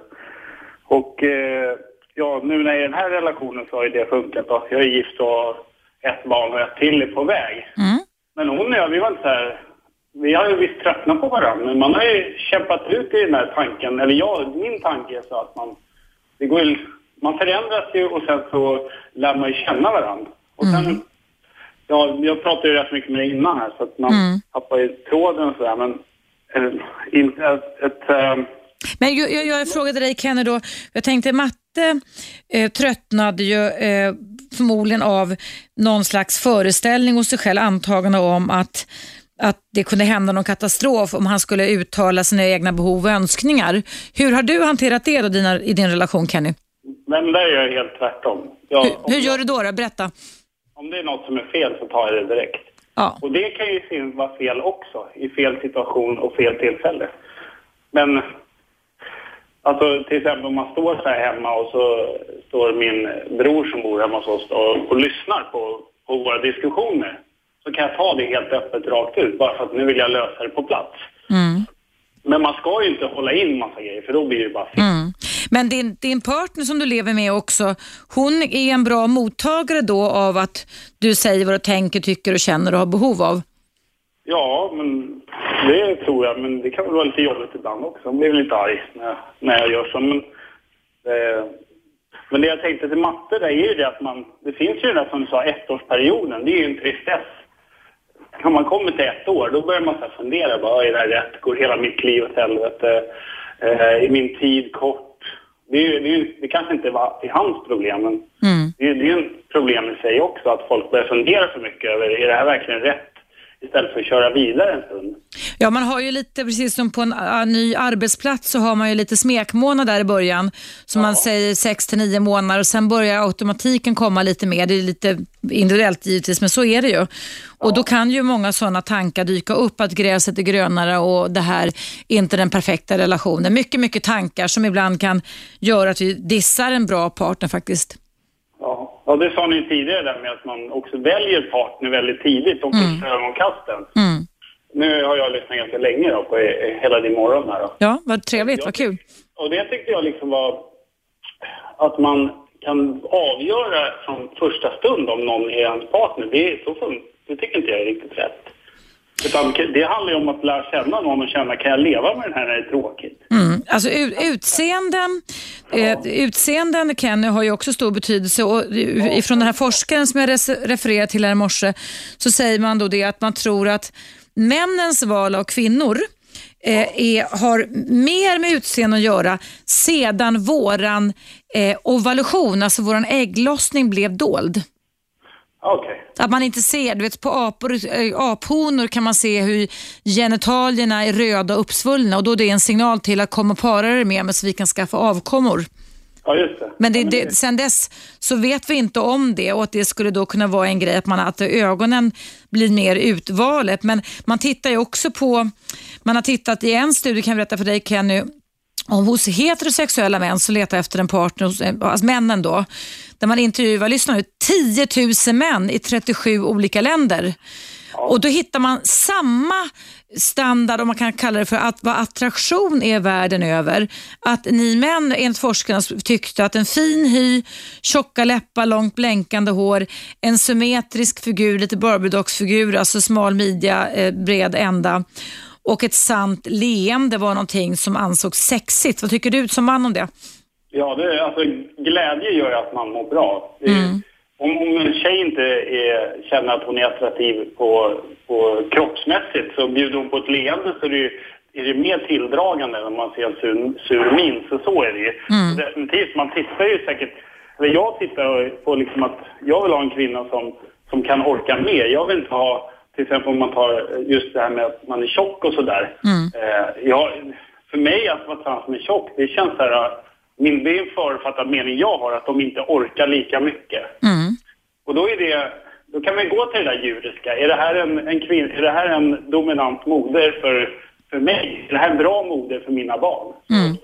Och eh, ja, nu när jag är i den här relationen så har ju det funkat. Då. Jag är gift och har ett barn och ett till är på väg. Mm. Men hon och jag, vi var inte så här... Vi har ju visst tröttnat på varandra, men man har ju kämpat ut i den här tanken. Eller jag, min tanke är så att man... Det går ju, man förändras ju och sen så lär man ju känna varandra. Och sen... Ja, jag pratade ju rätt mycket med dig innan här, så att man tappar ju tråden och sådär, men... eh, inte ett... ett ehm, Men jag, jag, jag frågade dig Kenny då, jag tänkte Matte eh, tröttnade ju eh, förmodligen av någon slags föreställning hos sig själv, antagande om att, att det kunde hända någon katastrof om han skulle uttala sina egna behov och önskningar. Hur har du hanterat det då dina, i din relation Kenny? Men där är jag helt tvärtom. Jag, Hur, hur gör du då? då? Berätta. Om det är något som är fel så tar jag det direkt. Ja. Och det kan ju vara fel också, i fel situation och fel tillfälle. Men, alltså till exempel om man står så här hemma och så står min bror som bor hemma hos oss och, och lyssnar på, på våra diskussioner. Så kan jag ta det helt öppet rakt ut, bara för att nu vill jag lösa det på plats. Mm. Men man ska ju inte hålla in massa grejer, för då blir det bara fel. Mm. Men din, din partner som du lever med också, hon är en bra mottagare då av att du säger vad du tänker, tycker och känner och har behov av? Ja, men det tror jag. Men det kan väl vara lite jobbigt ibland också. Jag blir lite arg när när jag gör så. Men, eh, men det jag tänkte till matte där är ju det att man... Det finns ju det där som du sa, ettårsperioden. Det är ju en tristess. När man kommer till ett år, då börjar man så fundera. Bara, är det här rätt? Går hela mitt liv åt helvete? Eh, är min tid kort? Det, är, ju- det, är, det kanske inte var är hans problem, men det, är, det är ju ett problem i sig också att folk börjar fundera för mycket över, är det här verkligen rätt? Istället för att köra vidare en stund. Ja, man har ju lite, precis som på en ny arbetsplats så har man ju lite smekmånad där i början. Som man säger 6 till 9 månader och sen börjar automatiken komma lite mer. Det är lite individuellt givetvis, men så är det ju. Och då kan ju många sådana tankar dyka upp, att gräset är grönare och det här är inte den perfekta relationen. Mycket, mycket tankar som ibland kan göra att vi dissar en bra partner faktiskt. Ja. det sa ni tidigare där med att man också väljer partner väldigt tidigt och mm. ögonkasten. Mm. Nu har jag lyssnat ganska länge då på hela din morgon här då. Ja, vad trevligt, vad kul. Och det tyckte jag liksom var att man kan avgöra från första stund om någon är ens partner. Det, är, så fun- det tycker inte jag är riktigt rätt. Utan det handlar ju om att lära känna någon och känna, kan jag leva med den här när det är tråkigt? Mm. Alltså ut, utseenden, eh, utseenden Kenny har ju också stor betydelse och ifrån den här forskaren som jag refererade till här i morse så säger man då det att man tror att männens val av kvinnor eh, är, har mer med utseende att göra sedan våran eh, ovalution, alltså våran ägglossning blev dold. Okej. Att man inte ser, du vet på apor, äh, aphonor kan man se hur genitalierna är röda och uppsvullna och då är det en signal till att komma och para dig med mig så vi kan skaffa avkommor. Ja, just det. Men det, det, sen dess så vet vi inte om det och att det skulle då kunna vara en grej att, man, att ögonen blir mer utvalet. Men man tittar ju också på, man har tittat i en studie, kan jag berätta för dig Kenny, om hos heterosexuella män som letar efter en partner, eh, alltså männen då, där man intervjuar, lyssna nu, 10 000 män i 37 olika länder. Och då hittar man samma standard, om man kan kalla det för att vad attraktion är världen över. Att ni män, enligt forskarna, tyckte att en fin hy, tjocka läppar, långt blänkande hår, en symmetrisk figur, lite Barbie-docksfigur, alltså smal midja, eh, bred ända och ett sant leende var någonting som ansågs sexigt. Vad tycker du som man om det? Ja, det, alltså, glädje gör ju att man mår bra. Är, Mm. om, om en tjej inte är, känner att hon är attraktiv på, på kroppsmässigt så bjuder hon på ett leende så är det, ju- är det mer tilldragande när man ser en sur, sur min. Så så är det ju. Mm. Definitivt, man tittar ju säkert... Eller jag tittar på liksom att jag vill ha en kvinna som, som kan orka mer. Jag vill inte ha, till exempel om man tar just det här med att man är tjock och sådär. Mm. Eh, jag, för mig att vara trans med tjock, det känns så här min, det är en förutfattad mening jag har, att de inte orkar lika mycket. Mm. Och då är det, då kan vi gå till det där djuriska. Är det här en, en kvinn, är det här en dominant moder för, för mig? Är det här en bra moder för mina barn? Mm.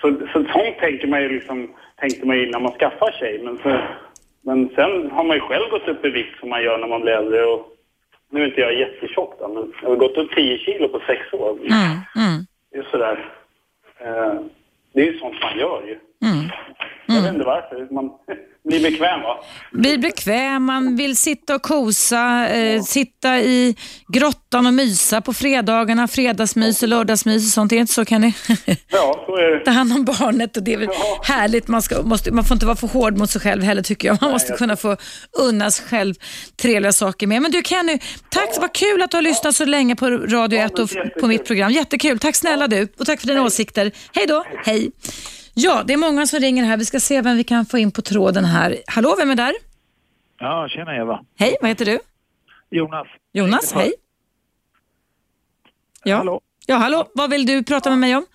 Så, så sånt tänker man ju liksom, tänkte man ju när man skaffar sig. Men, så, men sen har man ju själv gått upp i vikt som man gör när man blir äldre. Och, nu är inte jag jättetjock då, men jag har gått upp 10 kilo på sex år. Mm. Mm. Det är sådär. Eh, det är ju sånt man gör ju. Mm. Jag vet inte varför. Man blir bekväm va? Blir bekväm, man vill sitta och kosa, eh, sitta i grottan och mysa på fredagarna, fredagsmys och lördagsmys och sånt. Är det inte så Kenny? Ja, så är det. Ta hand om barnet och det är väl Ja. härligt. Man, ska, måste, man får inte vara för hård mot sig själv heller tycker jag. Man måste jag kunna få unna sig själv trevliga saker med. Men du Kenny, tack. Vad kul att du har lyssnat så länge på Radio 1 och f- jättekul. på mitt program. Jättekul. Tack snälla du och tack för dina åsikter. Hej då. Hej. Ja, det är många som ringer här. Vi ska se vem vi kan få in på tråden här. Hallå, vem är där? Ja, tjena Eva. Hej, vad heter du? Jonas. Jonas, hej. Ja. Hallå? Ja, hallå. Vad vill du prata med mig om?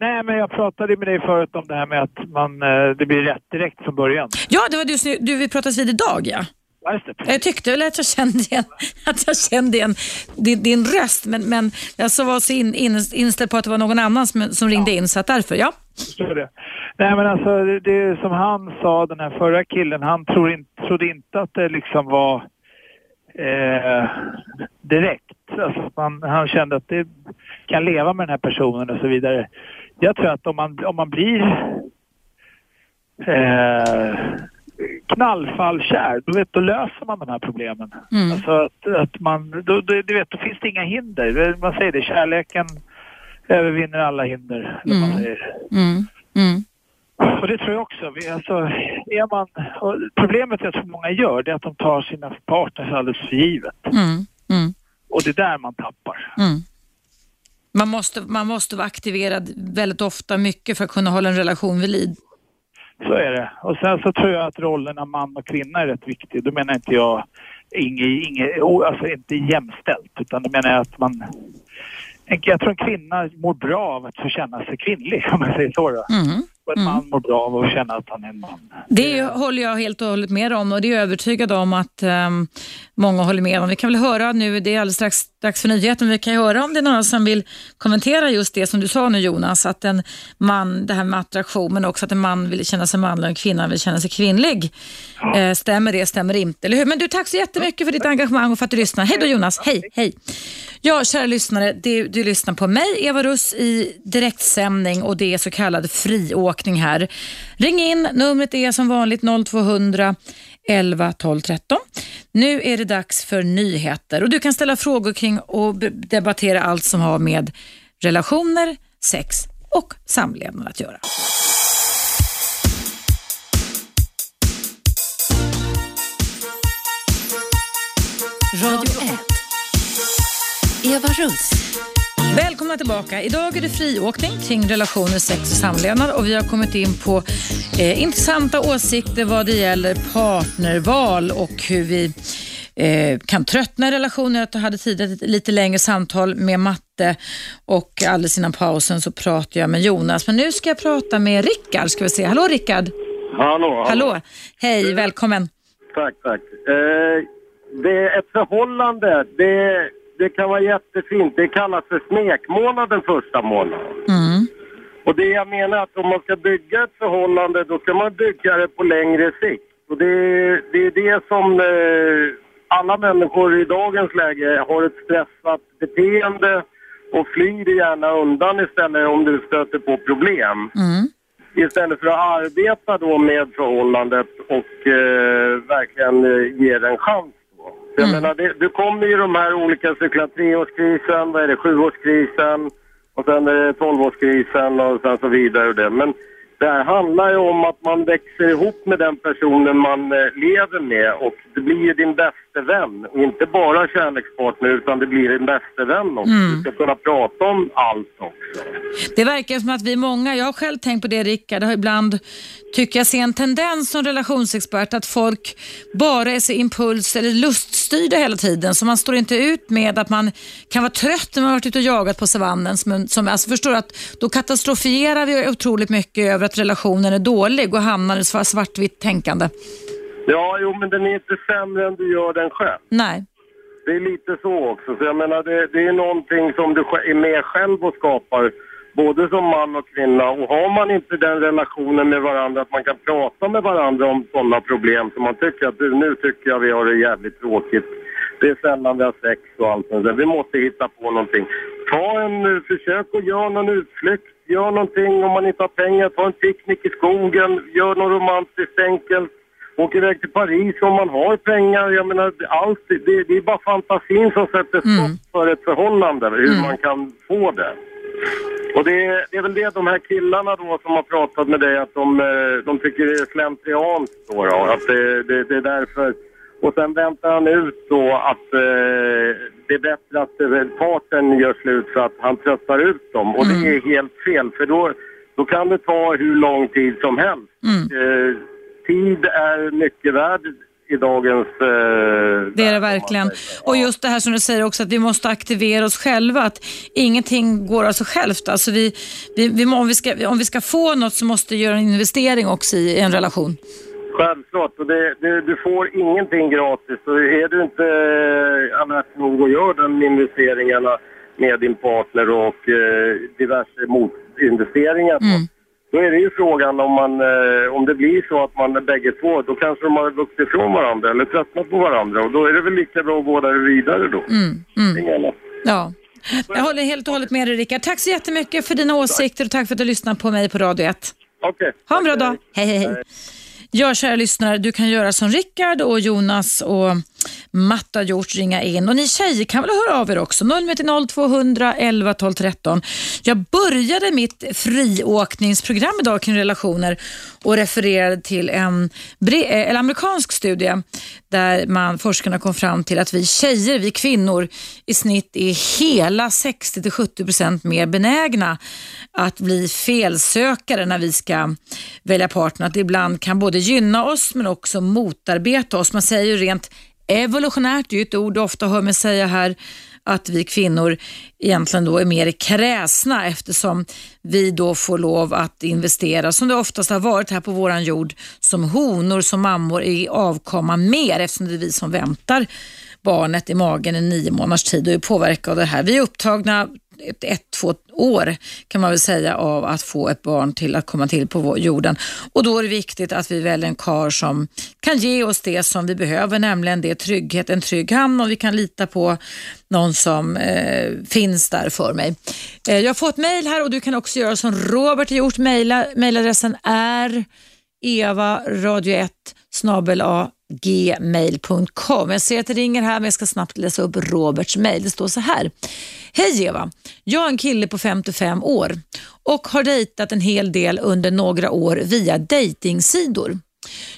Nej, men jag pratade med dig förut om det här med att man, eh, det blir rätt direkt från början. Ja, det var du, du vi pratades vid idag, ja. Ja. Jag tyckte väl att jag kände igen, att jag kände igen din, din röst, men, men jag så var så in, in, inställd på att det var någon annan som, som ringde in, så att därför, ja. Förstår det. Nej, men alltså det, det som han sa, den här förra killen, han tror in, trodde inte att det liksom var eh, direkt. Alltså man, han kände att det kan leva med den här personen och så vidare. Jag tror att om man, om man blir eh, knallfallkär, då, vet, då löser man de här problemen. Mm. Alltså att, att man, då, då, du vet, då finns det inga hinder. Man säger det, kärleken övervinner alla hinder. Vad man Mm. säger. Mm. Mm. Och det tror jag också. Vi, alltså, är man, problemet jag tror många gör det är att de tar sina partners alldeles för givet. Mm. Mm. Och det är där man tappar. Mm. Man, måste, man måste vara aktiverad väldigt ofta, mycket för att kunna hålla en relation vid liv. Så är det. Och sen så tror jag att rollerna man och kvinna är rätt viktig. Då menar inte jag inget, inget, alltså inte jämställt utan då menar jag att man jag tror en kvinna mår bra av att få känna sig kvinnlig om man säger så. Mm. Och en man mår bra av att känna att han är en man. Det håller jag helt och hållet med om och det är jag övertygad om att um, många håller med om. Vi kan väl höra nu, det är alldeles strax dags för nyheten, vi kan ju höra om det är några som vill kommentera just det som du sa nu Jonas, att en man, det här med attraktion, men också att en man vill känna sig manlig och en kvinna vill känna sig kvinnlig. Eh, stämmer det, stämmer inte, eller hur? Men du, tack så jättemycket för ditt engagemang och för att du lyssnar. Hej då Jonas, hej, hej. Ja, kära lyssnare, du, du lyssnar på mig, Eva Russ, i direktsändning och det är så kallad friåkning här. Ring in, numret är som vanligt 0200 11 12 13. Nu är det dags för nyheter och du kan ställa frågor kring och debattera allt som har med relationer, sex och samlevnad att göra. Radio 1. Eva Russ. Välkomna tillbaka. Idag är det friåkning kring relationer, sex och samlevnad och vi har kommit in på eh, intressanta åsikter vad det gäller partnerval och hur vi eh, kan tröttna i relationer. Jag hade tidigare ett lite längre samtal med Matte och alldeles innan pausen så pratade jag med Jonas. Men nu ska jag prata med Rickard. Ska vi se. Hallå Rickard! Hallå, Hallå! Hej, välkommen! Tack, tack. Eh, det är ett förhållande, det, det kan vara jättefint. Det kallas för smekmånaden första månaden. Mm. Och det jag menar att om man ska bygga ett förhållande då ska man bygga det på längre sikt. Och det, det är det som eh, alla människor i dagens läge har ett stressat beteende och flyr gärna undan istället om du stöter på problem. Mm. Istället för att arbeta då med förhållandet och eh, verkligen eh, ge det en chans. Jag menar, det, du kommer ju de här olika cyklarna, treårskrisen, vad är det, sjuårskrisen och sen är det tolvårskrisen och sen så vidare. Och det. Men det här handlar ju om att man växer ihop med den personen man eh, lever med och det blir ju din bästa bäste vän. Inte bara kärlekspartner utan det blir en bäste vän också. Du ska kunna prata om allt också. Det verkar som att vi är många, jag har själv tänkt på det Rickard, har ibland tycker jag ser en tendens som relationsexpert att folk bara är så impuls eller luststyrda hela tiden. Så man står inte ut med att man kan vara trött när man har varit ute och jagat på savannen. Som, som, alltså förstår att då katastrofierar vi otroligt mycket över att relationen är dålig och hamnar i svartvitt tänkande. Ja, jo, men den är inte sämre än du gör den själv. Nej. Det är lite så också. Så jag menar, det, det är någonting som du är med själv och skapar, både som man och kvinna. Och har man inte den relationen med varandra, att man kan prata med varandra om sådana problem som man tycker att du, nu tycker jag vi har det jävligt tråkigt. Det är sällan vi har sex och allt sånt där. Vi måste hitta på någonting. Ta en, eh, försök att göra någon utflykt. Gör någonting om man inte har pengar. Ta en picknick i skogen. Gör något romantiskt enkelt. Åk iväg till Paris om man har pengar. Jag menar, allt, det, det är bara fantasin som sätter stopp för ett förhållande, hur man kan få det. Och det är, det är väl det de här killarna då som har pratat med dig, att de, eh, de tycker det är slentrianskt då, då att det, det, det är därför. Och sen väntar han ut då att eh, det är bättre att eh, parten gör slut så att han tröttar ut dem. Och det är helt fel, för då, då kan det ta hur lång tid som helst. Eh, tid är mycket värd i dagens... Eh, Det är det verkligen. Och just det här som du säger också att vi måste aktivera oss själva. Att ingenting går av sig självt. Alltså vi, vi, vi, om, vi ska, om vi ska få något så måste vi göra en investering också i en relation. Självklart. Och det, det, du får ingenting gratis. Så är du inte eh, alert nog och gör de investeringarna med din partner och eh, diverse motinvesteringar Mm. Då är det ju frågan om, man, eh, om det blir så att man är bägge två, då kanske de har vuxit ifrån varandra eller tröttnat på varandra och då är det väl lika bra att gå där vidare då. Mm. Annat. Ja. Jag håller helt och hållet med dig Rickard. Tack så jättemycket för dina åsikter och tack för att du lyssnade på mig på Radio 1. Okej. Ha en bra dag. Hej, hej, hej. Ja, kära lyssnare, du kan göra som Rickard och Jonas och Matta har gjort, ringa in. Och ni tjejer kan väl höra av er också. 090 200 11 12 13. Jag började mitt friåkningsprogram idag kring relationer och refererade till en eh, en amerikansk studie där man, forskarna kom fram till att vi tjejer, vi kvinnor i snitt är hela 60-70% mer benägna att bli felsökare när vi ska välja partner. Att det ibland kan både gynna oss men också motarbeta oss. Man säger ju rent evolutionärt, det är ett ord du ofta hör mig säga här, att vi kvinnor egentligen då är mer kräsna eftersom vi då får lov att investera, som det oftast har varit här på våran jord, som honor, som mammor i avkomma mer eftersom det är vi som väntar barnet i magen i nio månaders tid och är påverkade av det här. Vi är upptagna ett, ett, två år kan man väl säga av att få ett barn till att komma till på jorden. Och då är det viktigt att vi väljer en kar som kan ge oss det som vi behöver, nämligen det trygghet, en trygg hamn och vi kan lita på någon som eh, finns där för mig. Eh, jag har fått mejl här och du kan också göra som Robert har gjort. Mejladressen är evaradio1 snabel a gmail.com. Jag ser att det ringer här men jag ska snabbt läsa upp Roberts mejl. Det står så här. Hej Eva, jag är en kille på 55 år och har dejtat en hel del under några år via dejtingsidor.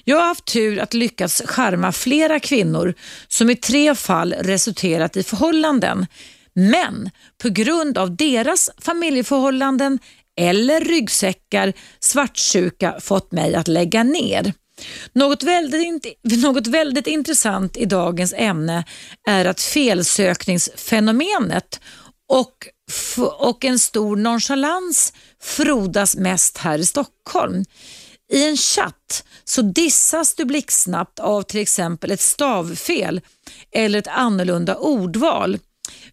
Jag har haft tur att lyckas charma flera kvinnor som i tre fall resulterat i förhållanden. Men på grund av deras familjeförhållanden eller ryggsäckar svartsjuka fått mig att lägga ner. Något väldigt, något väldigt intressant i dagens ämne är att felsökningsfenomenet och, och en stor nonchalans frodas mest här i Stockholm. I en chatt så dissas du blixtsnabbt av till exempel ett stavfel eller ett annorlunda ordval.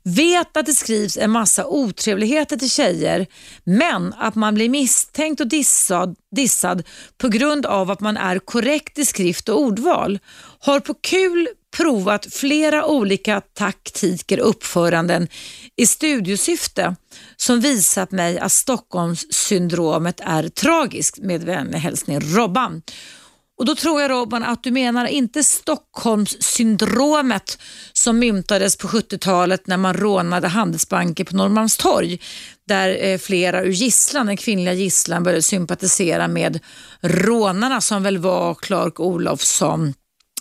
Vet att det skrivs en massa otrevligheter till tjejer men att man blir misstänkt och dissad, dissad på grund av att man är korrekt i skrift och ordval. Har på kul provat flera olika taktiker och uppföranden i studiosyfte som visat mig att Stockholmssyndromet är tragiskt. Med vänlig hälsning Robban. Och Då tror jag Robban att du menar inte Stockholmssyndromet som myntades på 70-talet när man rånade Handelsbanken på Norrmalmstorg där eh, flera ur gisslan, den kvinnliga gisslan började sympatisera med rånarna som väl var Clark Olofsson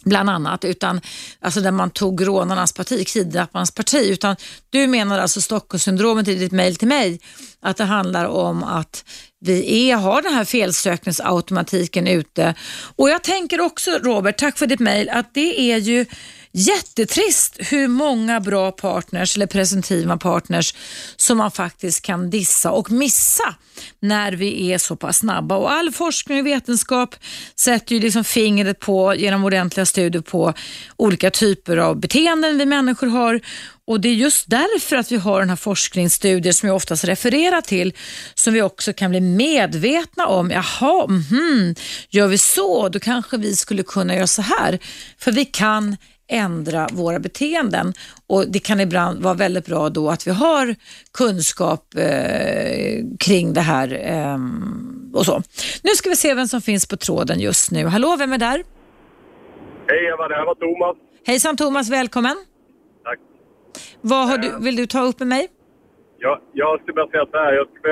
bland annat, utan alltså där man tog rånarnas parti, kidnapparnas parti, utan du menar alltså Stockholmssyndromet i ditt mejl till mig, att det handlar om att vi är, har den här felsökningsautomatiken ute. Och jag tänker också, Robert, tack för ditt mejl, att det är ju jättetrist hur många bra partners eller presumtiva partners som man faktiskt kan dissa och missa när vi är så pass snabba. Och all forskning och vetenskap sätter ju liksom fingret på, genom ordentliga studier på olika typer av beteenden vi människor har och Det är just därför att vi har den här forskningsstudier som jag oftast refererar till som vi också kan bli medvetna om. Jaha, mm, gör vi så, då kanske vi skulle kunna göra så här. För vi kan ändra våra beteenden. Och Det kan ibland vara väldigt bra då att vi har kunskap eh, kring det här eh, och så. Nu ska vi se vem som finns på tråden just nu. Hallå, vem är där? Hej Eva, det här var Thomas. Hejsan Thomas, välkommen. Tack. Vad har du, vill du ta upp med mig? Jag, jag skulle bara säga så här. Jag ska,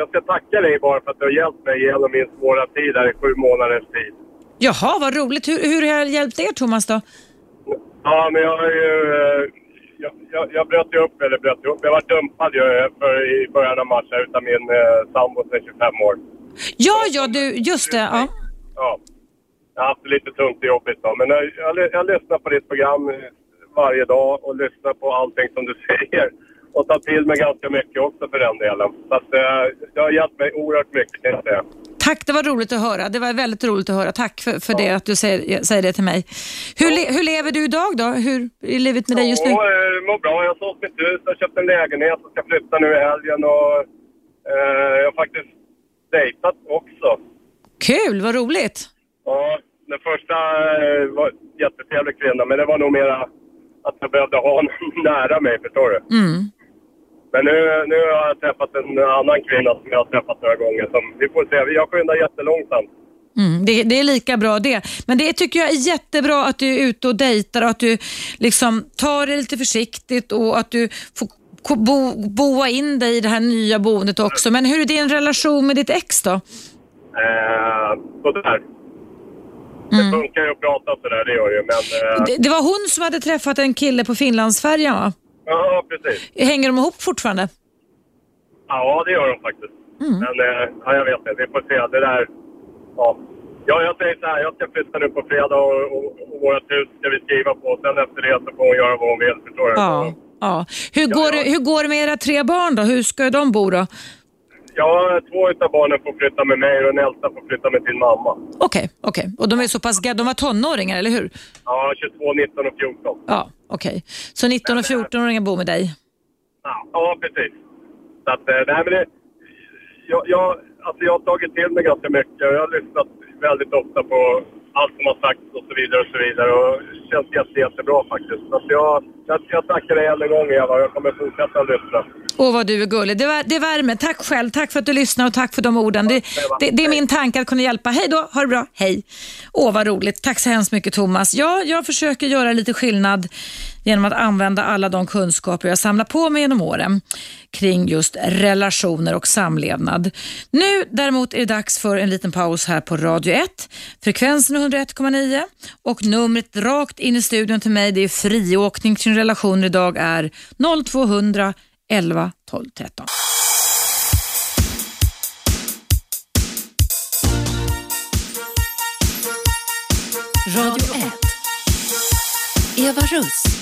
jag ska tacka dig bara för att du har hjälpt mig genom min svåra tid här i sju månaders tid. Jaha, vad roligt. Hur, hur har jag hjälpt er Thomas då? Ja, men jag har ju... eh, Jag, jag, jag bröt ju upp, eller bröt upp. Jag var dumpad ju för, i början av här utav min eh, sambo sedan 25 år. Ja, ja, du, just det. Ja. Ja. Jag har haft det lite tungt och jobbigt då. Men jag, jag, jag lyssnar på ditt program eh, varje dag och lyssnar på allting som du säger. Och tar till mig ganska mycket också för den delen. Så att, eh, det har hjälpt mig oerhört mycket kan jag säga. Tack, det var roligt att höra. Det var väldigt roligt att höra. Tack för, för det, att du säger, säger det till mig. Hur, le, hur lever du idag då? Hur är livet med dig just nu? Ja, eh, mår bra. Jag har sålt mitt hus, jag har köpt en lägenhet och ska flytta nu i helgen. Och, eh, jag har faktiskt dejtat också. Kul, vad roligt. Ja, den första eh, var en jättetrevlig kvinna, men det var nog mera att jag behövde ha någon nära mig, förstår du? Mm. Men nu, nu har jag träffat en annan kvinna som jag har träffat några gånger. Som, vi får se, jag skyndar jättelångsamt. Mm, det, det är lika bra det. Men det tycker jag är jättebra att du är ute och dejtar och att du liksom tar det lite försiktigt och att du får bo, boa in dig i det här nya boendet också. Men hur är din relation med ditt ex då? Eh, sådär. Det funkar ju att prata sådär, det gör ju. Men, eh, Det, det var hon som hade träffat en kille på Finlandsfärjan va? Ja, precis. Hänger de ihop fortfarande? Ja, det gör de faktiskt. Men eh, ja, jag vet inte. Vi får se. Det där... Ja. Ja, jag säger så här. Jag ska flytta nu på fredag och, och, och vårt hus ska vi skriva på. Sen efter det så får hon göra vad hon vill. Förstår du? Ja. ja. Hur, går ja. Det, hur går det med era tre barn då? Hur ska de bo då? Ja, två utav barnen får flytta med mig och den äldsta får flytta med sin mamma. Okej, okej. Och de är så pass ga- de var tonåringar, eller hur? Ja, 22, 19 och 14. Ja, okej. Så 19 och 14-åringar bor med dig? Ja, ja precis. Så att, eh, nej men det... Jag, jag, alltså jag har tagit till mig ganska mycket och jag har lyssnat väldigt ofta på allt som har sagts och så vidare och så vidare och det känns jätte, jättebra faktiskt. Så jag, jag, jag tackar dig än en gång Eva jag kommer fortsätta att lyssna. Åh, vad du är gullig. Det, vär, det värmer. Tack själv. Tack för att du lyssnar och tack för de orden. Det, det, det är min tanke att kunna hjälpa. Hej då, ha det bra. Hej. Åh, vad roligt. Tack så hemskt mycket Thomas. Ja, jag försöker göra lite skillnad genom att använda alla de kunskaper jag samlar på mig genom åren kring just relationer och samlevnad. Nu däremot är det dags för en liten paus här på Radio 1. Frekvensen är 101,9 och numret rakt in i studion till mig det är friåkning kring relationer idag är 0200 11 12 13. Radio 1. Eva Russ.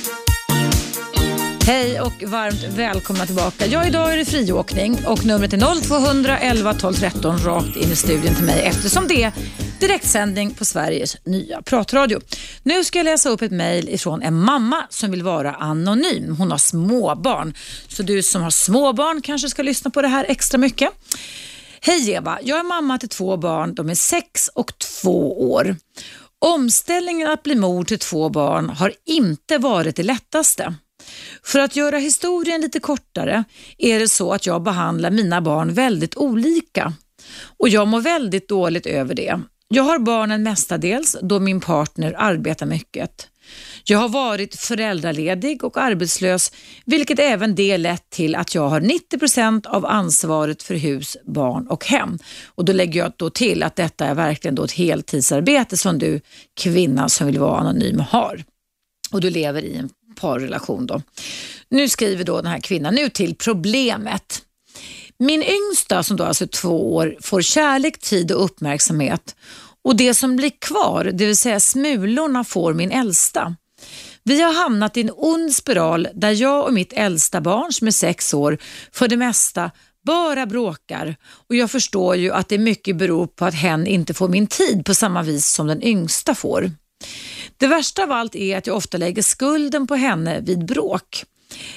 Hej och varmt välkomna tillbaka. Ja, idag är det friåkning och numret är 0200 11 12 13 rakt in i studion till mig eftersom det är direktsändning på Sveriges nya pratradio. Nu ska jag läsa upp ett mejl ifrån en mamma som vill vara anonym. Hon har småbarn, så du som har småbarn kanske ska lyssna på det här extra mycket. Hej Eva, jag är mamma till två barn. De är sex och två år. Omställningen att bli mor till två barn har inte varit det lättaste. För att göra historien lite kortare är det så att jag behandlar mina barn väldigt olika. Och jag mår väldigt dåligt över det. Jag har barnen mestadels då min partner arbetar mycket. Jag har varit föräldraledig och arbetslös, vilket även det lett till att jag har 90% av ansvaret för hus, barn och hem. Och Då lägger jag då till att detta är verkligen då ett heltidsarbete som du kvinna som vill vara anonym har. Och du lever i en parrelation. Då. Nu skriver då den här kvinnan, nu till problemet. Min yngsta som då alltså är två år får kärlek, tid och uppmärksamhet och det som blir kvar, det vill säga smulorna, får min äldsta. Vi har hamnat i en ond spiral där jag och mitt äldsta barn som är sex år för det mesta bara bråkar och jag förstår ju att det mycket beror på att hen inte får min tid på samma vis som den yngsta får. Det värsta av allt är att jag ofta lägger skulden på henne vid bråk.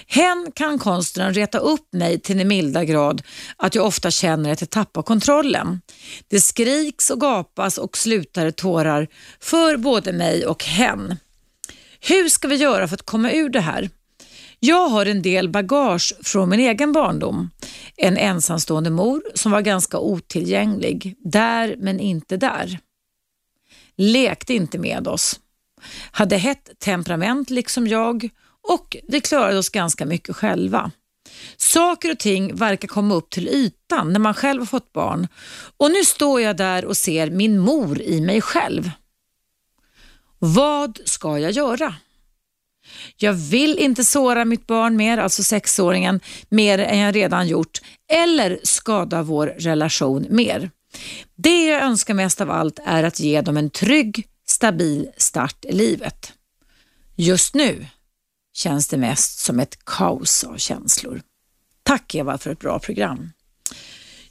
Hen kan konsten reta upp mig till den milda grad att jag ofta känner att jag tappar kontrollen. Det skriks och gapas och slutar tårar för både mig och hen. Hur ska vi göra för att komma ur det här? Jag har en del bagage från min egen barndom. En ensamstående mor som var ganska otillgänglig. Där men inte där. Lekte inte med oss. Hade hett temperament liksom jag och vi klarade oss ganska mycket själva. Saker och ting verkar komma upp till ytan när man själv har fått barn och nu står jag där och ser min mor i mig själv. Vad ska jag göra? Jag vill inte såra mitt barn mer, alltså sexåringen, mer än jag redan gjort eller skada vår relation mer. Det jag önskar mest av allt är att ge dem en trygg, stabil start i livet. Just nu känns det mest som ett kaos av känslor. Tack Eva för ett bra program.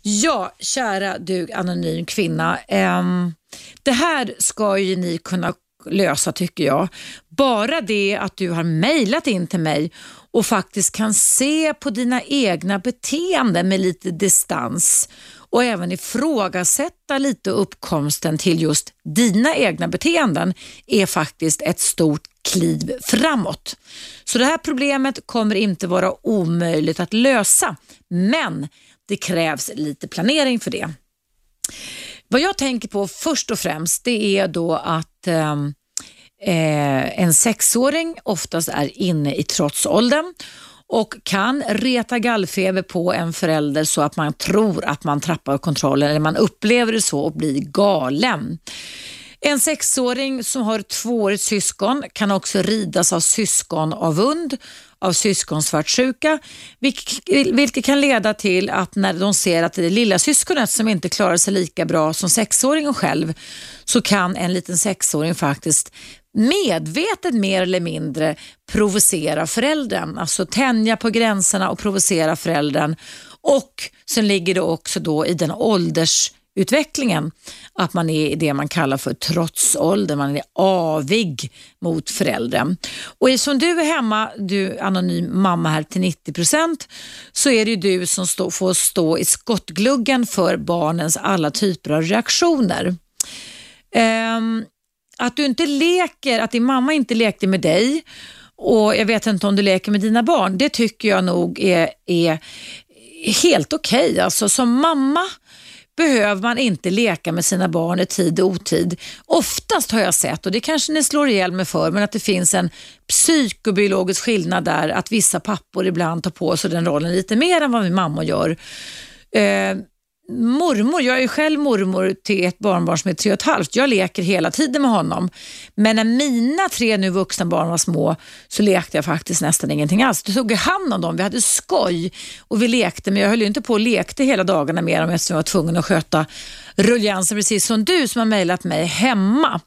Ja, kära du anonym kvinna. Ehm, det här ska ju ni kunna lösa tycker jag. Bara det att du har mejlat in till mig och faktiskt kan se på dina egna beteenden med lite distans och även ifrågasätta lite uppkomsten till just dina egna beteenden är faktiskt ett stort kliv framåt. Så det här problemet kommer inte vara omöjligt att lösa, men det krävs lite planering för det. Vad jag tänker på först och främst det är då att ehm, eh, en sexåring oftast är inne i trotsåldern och kan reta gallfeber på en förälder så att man tror att man trappar kontrollen eller man upplever det så och blir galen. En sexåring som har ett tvåårigt syskon kan också ridas av syskonavund, av syskonsvartsjuka, vilket kan leda till att när de ser att det är lilla syskonet som inte klarar sig lika bra som sexåringen själv, så kan en liten sexåring faktiskt medvetet mer eller mindre provocera föräldern, alltså tänja på gränserna och provocera föräldern. Och sen ligger det också då i den ålders utvecklingen. att man är i det man kallar för trotsålder, man är avig mot föräldern. Och som du är hemma, du anonym mamma här till 90 procent, så är det du som stå, får stå i skottgluggen för barnens alla typer av reaktioner. Um, att du inte leker, att din mamma inte lekte med dig och jag vet inte om du leker med dina barn, det tycker jag nog är, är helt okej. Okay. Alltså, som mamma behöver man inte leka med sina barn i tid och otid. Oftast har jag sett, och det kanske ni slår ihjäl mig för, men att det finns en psykobiologisk skillnad där, att vissa pappor ibland tar på sig den rollen lite mer än vad vi mammor gör. Eh, mormor, jag är själv mormor till ett barnbarn som är tre och ett halvt. Jag leker hela tiden med honom. Men när mina tre nu vuxna barn var små så lekte jag faktiskt nästan ingenting alls. Då tog jag hand om dem, vi hade skoj och vi lekte men jag höll inte på och lekte hela dagarna med dem eftersom jag var tvungen att sköta ruljansen precis som du som har mejlat mig hemma.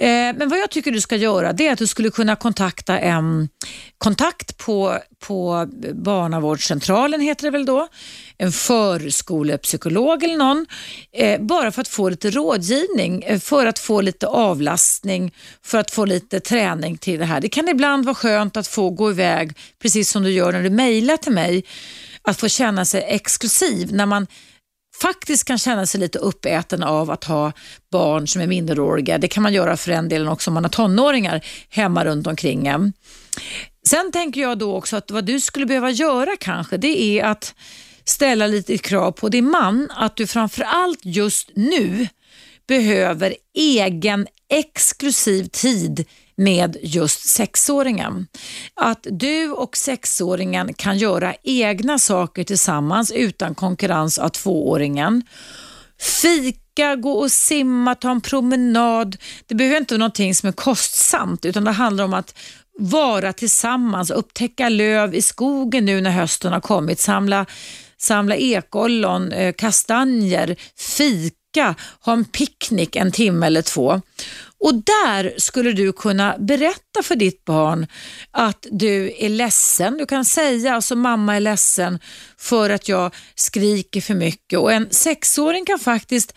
Eh, men vad jag tycker du ska göra det är att du skulle kunna kontakta en kontakt på, på barnavårdscentralen, heter det väl då, en förskolepsykolog eller någon, eh, bara för att få lite rådgivning, eh, för att få lite avlastning, för att få lite träning till det här. Det kan ibland vara skönt att få gå iväg, precis som du gör när du mejlar till mig, att få känna sig exklusiv när man faktiskt kan känna sig lite uppäten av att ha barn som är minderåriga. Det kan man göra för en delen också om man har tonåringar hemma runt omkring en. Sen tänker jag då också att vad du skulle behöva göra kanske, det är att ställa lite krav på din man att du framförallt just nu behöver egen exklusiv tid med just sexåringen. Att du och sexåringen kan göra egna saker tillsammans utan konkurrens av tvååringen. Fika, gå och simma, ta en promenad. Det behöver inte vara någonting som är kostsamt utan det handlar om att vara tillsammans, upptäcka löv i skogen nu när hösten har kommit, samla, samla ekollon, eh, kastanjer, fika, ha en picknick en timme eller två. Och där skulle du kunna berätta för ditt barn att du är ledsen. Du kan säga alltså mamma är ledsen för att jag skriker för mycket och en sexåring kan faktiskt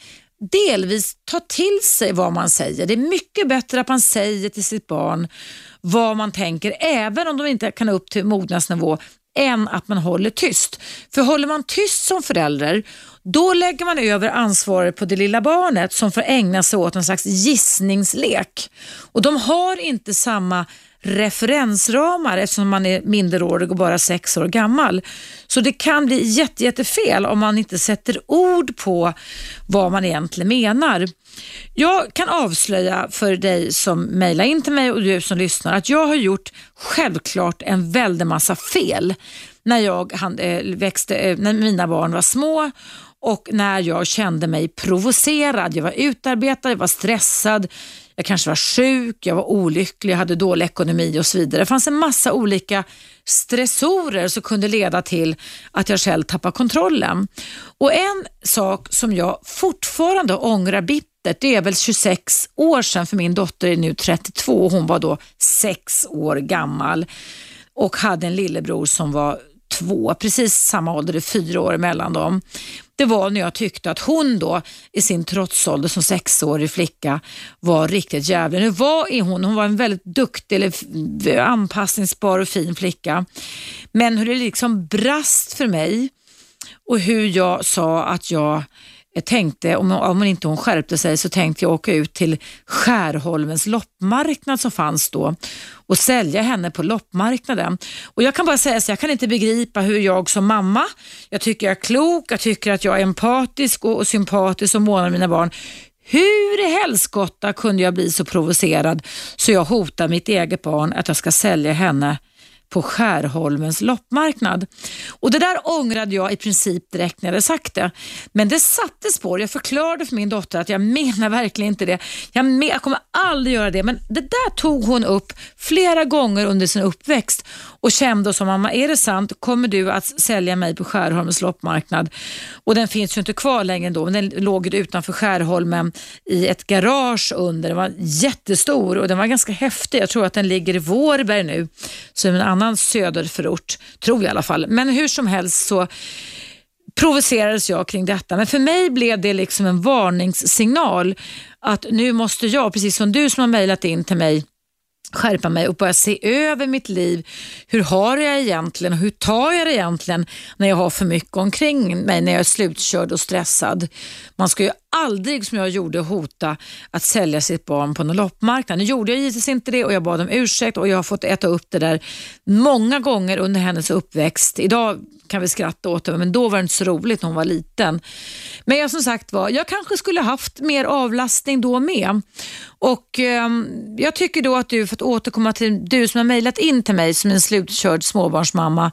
delvis ta till sig vad man säger. Det är mycket bättre att man säger till sitt barn vad man tänker, även om de inte kan upp till mognadsnivå, än att man håller tyst. För håller man tyst som förälder, då lägger man över ansvaret på det lilla barnet som får ägna sig åt en slags gissningslek. Och de har inte samma referensramar eftersom man är minderårig och bara sex år gammal. Så det kan bli jätte, jättefel om man inte sätter ord på vad man egentligen menar. Jag kan avslöja för dig som mejlar in till mig och du som lyssnar att jag har gjort självklart en väldig massa fel när, jag eh, växte, eh, när mina barn var små och när jag kände mig provocerad. Jag var utarbetad, jag var stressad, jag kanske var sjuk, jag var olycklig, jag hade dålig ekonomi och så vidare. Det fanns en massa olika stressorer som kunde leda till att jag själv tappade kontrollen. Och En sak som jag fortfarande ångrar bittert, det är väl 26 år sedan, för min dotter är nu 32 och hon var då 6 år gammal och hade en lillebror som var två, precis samma ålder, det är fyra år mellan dem. Det var när jag tyckte att hon då i sin trotsålder som sexårig flicka var riktigt jävlig. Nu var hon, hon var en väldigt duktig, eller anpassningsbar och fin flicka. Men hur det liksom brast för mig och hur jag sa att jag jag tänkte, om, om inte hon skärpte sig, så tänkte jag åka ut till Skärholmens loppmarknad som fanns då och sälja henne på loppmarknaden. Och Jag kan bara säga så jag kan inte begripa hur jag som mamma, jag tycker jag är klok, jag tycker att jag är empatisk och, och sympatisk och månar om mina barn. Hur i helskotta kunde jag bli så provocerad så jag hotar mitt eget barn att jag ska sälja henne på Skärholmens loppmarknad. Och Det där ångrade jag i princip direkt när jag hade sagt det. Men det satte spår. Jag förklarade för min dotter att jag menar verkligen inte det. Jag, men, jag kommer aldrig göra det. Men det där tog hon upp flera gånger under sin uppväxt och kände som mamma, är det sant? Kommer du att sälja mig på Skärholmens loppmarknad? Och den finns ju inte kvar längre då, men den låg utanför Skärholmen i ett garage under. Den var jättestor och den var ganska häftig. Jag tror att den ligger i Vårberg nu, som en annan söderförort, tror jag i alla fall. Men hur som helst så provocerades jag kring detta. Men för mig blev det liksom en varningssignal att nu måste jag, precis som du som har mejlat in till mig, skärpa mig och börja se över mitt liv. Hur har jag egentligen och hur tar jag det egentligen när jag har för mycket omkring mig, när jag är slutkörd och stressad. Man ska ju aldrig som jag gjorde hota att sälja sitt barn på någon loppmarknad. Nu gjorde jag givetvis inte det och jag bad om ursäkt och jag har fått äta upp det där många gånger under hennes uppväxt. Idag kan vi skratta åt det, men då var det inte så roligt när hon var liten. Men jag som sagt var, jag kanske skulle haft mer avlastning då med. Och eh, Jag tycker då att du, för att återkomma till du som har mejlat in till mig som en slutkörd småbarnsmamma,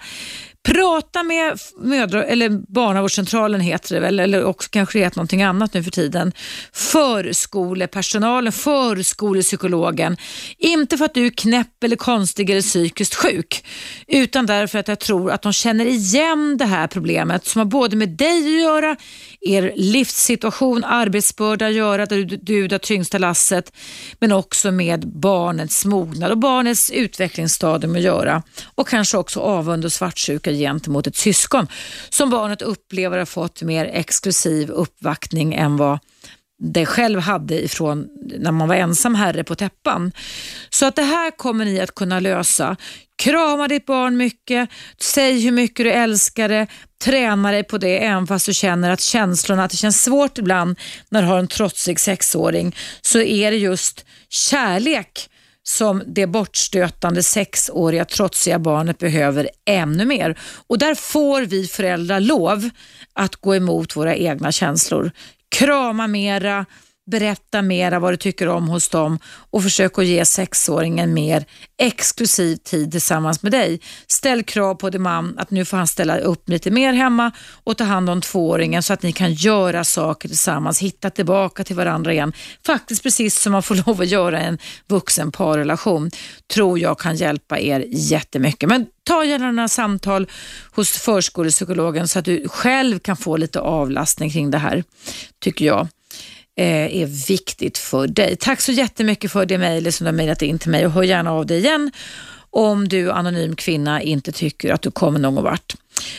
Prata med mödra, eller barnavårdscentralen heter det väl, eller också kanske det heter någonting annat nu för tiden. Förskolepersonalen, förskolepsykologen. Inte för att du är knäpp eller konstig eller psykiskt sjuk, utan därför att jag tror att de känner igen det här problemet som har både med dig att göra, er livssituation, arbetsbörda att göra, du, du det tyngsta lasset, men också med barnets mognad och barnets utvecklingsstadium att göra. Och kanske också avund och svartsjuka gentemot ett syskon som barnet upplever har fått mer exklusiv uppvaktning än vad det själv hade ifrån när man var ensam herre på täppan. Så att det här kommer ni att kunna lösa. Krama ditt barn mycket, säg hur mycket du älskar det, träna dig på det även fast du känner att känslorna, att det känns svårt ibland när du har en trotsig sexåring, så är det just kärlek som det bortstötande sexåriga trotsiga barnet behöver ännu mer. Och där får vi föräldrar lov att gå emot våra egna känslor. Krama mera, berätta mera vad du tycker om hos dem och försök att ge sexåringen mer exklusiv tid tillsammans med dig. Ställ krav på din man att nu får han ställa upp lite mer hemma och ta hand om tvååringen så att ni kan göra saker tillsammans, hitta tillbaka till varandra igen. Faktiskt precis som man får lov att göra i en vuxen parrelation tror jag kan hjälpa er jättemycket. Men ta gärna några samtal hos förskolepsykologen så att du själv kan få lite avlastning kring det här, tycker jag Eh, är viktigt för dig. Tack så jättemycket för det mejlet som du har mejlat in till mig och hör gärna av dig igen om du anonym kvinna inte tycker att du kommer någon vart.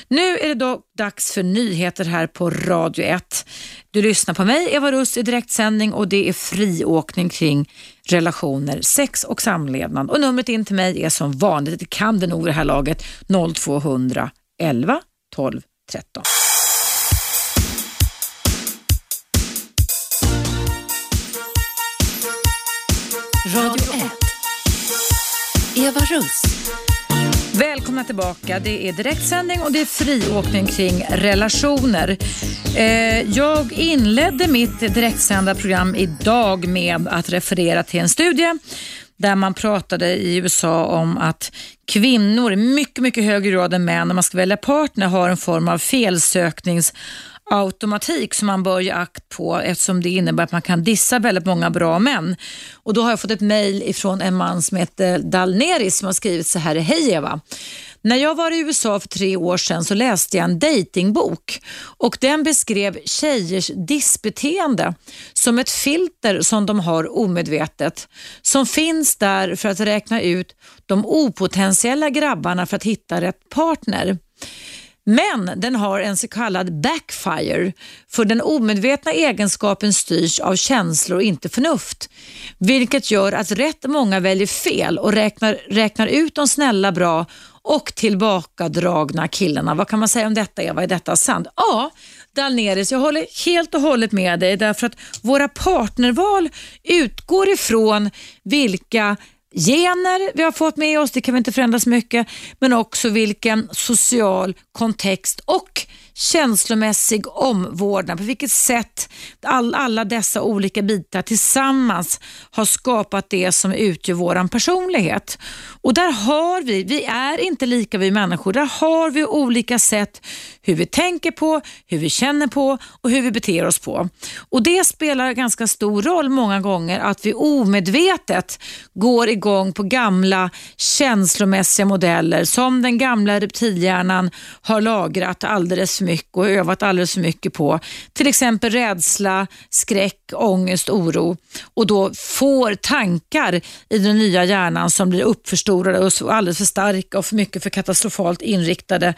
Nu är det då dags för nyheter här på Radio 1. Du lyssnar på mig, Eva Russ, i direktsändning och det är friåkning kring relationer, sex och samlevnad. Och numret in till mig är som vanligt, det kan det nog det här laget, 0200 11 12 13. Radio 1. Eva Russ. Välkomna tillbaka. Det är direktsändning och det är friåkning kring relationer. Eh, jag inledde mitt direktsända program idag med att referera till en studie där man pratade i USA om att kvinnor i mycket, mycket högre grad än män när man ska välja partner har en form av felsöknings automatik som man bör ge akt på eftersom det innebär att man kan dissa väldigt många bra män. Och Då har jag fått ett mejl ifrån en man som heter Dalneris som har skrivit så här. Hej Eva! När jag var i USA för tre år sedan så läste jag en datingbok och den beskrev tjejers dissbeteende som ett filter som de har omedvetet som finns där för att räkna ut de opotentiella grabbarna för att hitta rätt partner. Men den har en så kallad backfire, för den omedvetna egenskapen styrs av känslor och inte förnuft. Vilket gör att rätt många väljer fel och räknar, räknar ut de snälla, bra och tillbakadragna killarna. Vad kan man säga om detta Eva? Är detta sant? Ja, Dalneris, jag håller helt och hållet med dig därför att våra partnerval utgår ifrån vilka gener vi har fått med oss, det kan vi inte förändra så mycket, men också vilken social kontext och känslomässig omvårdnad, på vilket sätt all, alla dessa olika bitar tillsammans har skapat det som utgör vår personlighet. Och där har vi, vi är inte lika vi människor, där har vi olika sätt hur vi tänker på, hur vi känner på och hur vi beter oss på. Och Det spelar ganska stor roll många gånger att vi omedvetet går igång på gamla känslomässiga modeller som den gamla reptilhjärnan har lagrat alldeles för mycket och övat alldeles för mycket på. Till exempel rädsla, skräck, ångest, oro och då får tankar i den nya hjärnan som blir uppförstorade och alldeles för starka och för mycket för katastrofalt inriktade.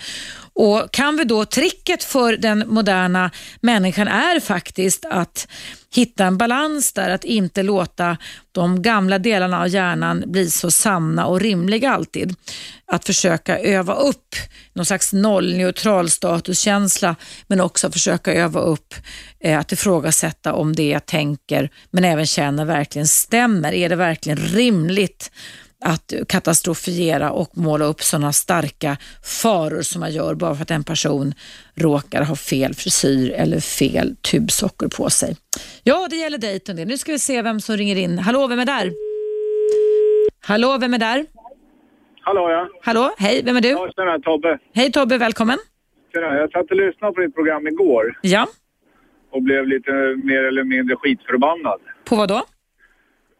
Och Kan vi då, tricket för den moderna människan är faktiskt att hitta en balans där, att inte låta de gamla delarna av hjärnan bli så sanna och rimliga alltid. Att försöka öva upp någon slags nollneutral statuskänsla men också försöka öva upp eh, att ifrågasätta om det jag tänker men även känner verkligen stämmer. Är det verkligen rimligt att katastrofiera och måla upp sådana starka faror som man gör bara för att en person råkar ha fel frisyr eller fel tubsocker på sig. Ja, det gäller dejten det. Nu ska vi se vem som ringer in. Hallå, vem är där? Hallå, vem är där? Hallå ja. Hallå, hej, vem är du? Ja, tjena, Tobbe. Hej Tobbe, välkommen. Tjena, jag satt och lyssnade på ditt program igår Ja, och blev lite mer eller mindre skitförbannad. på vad då?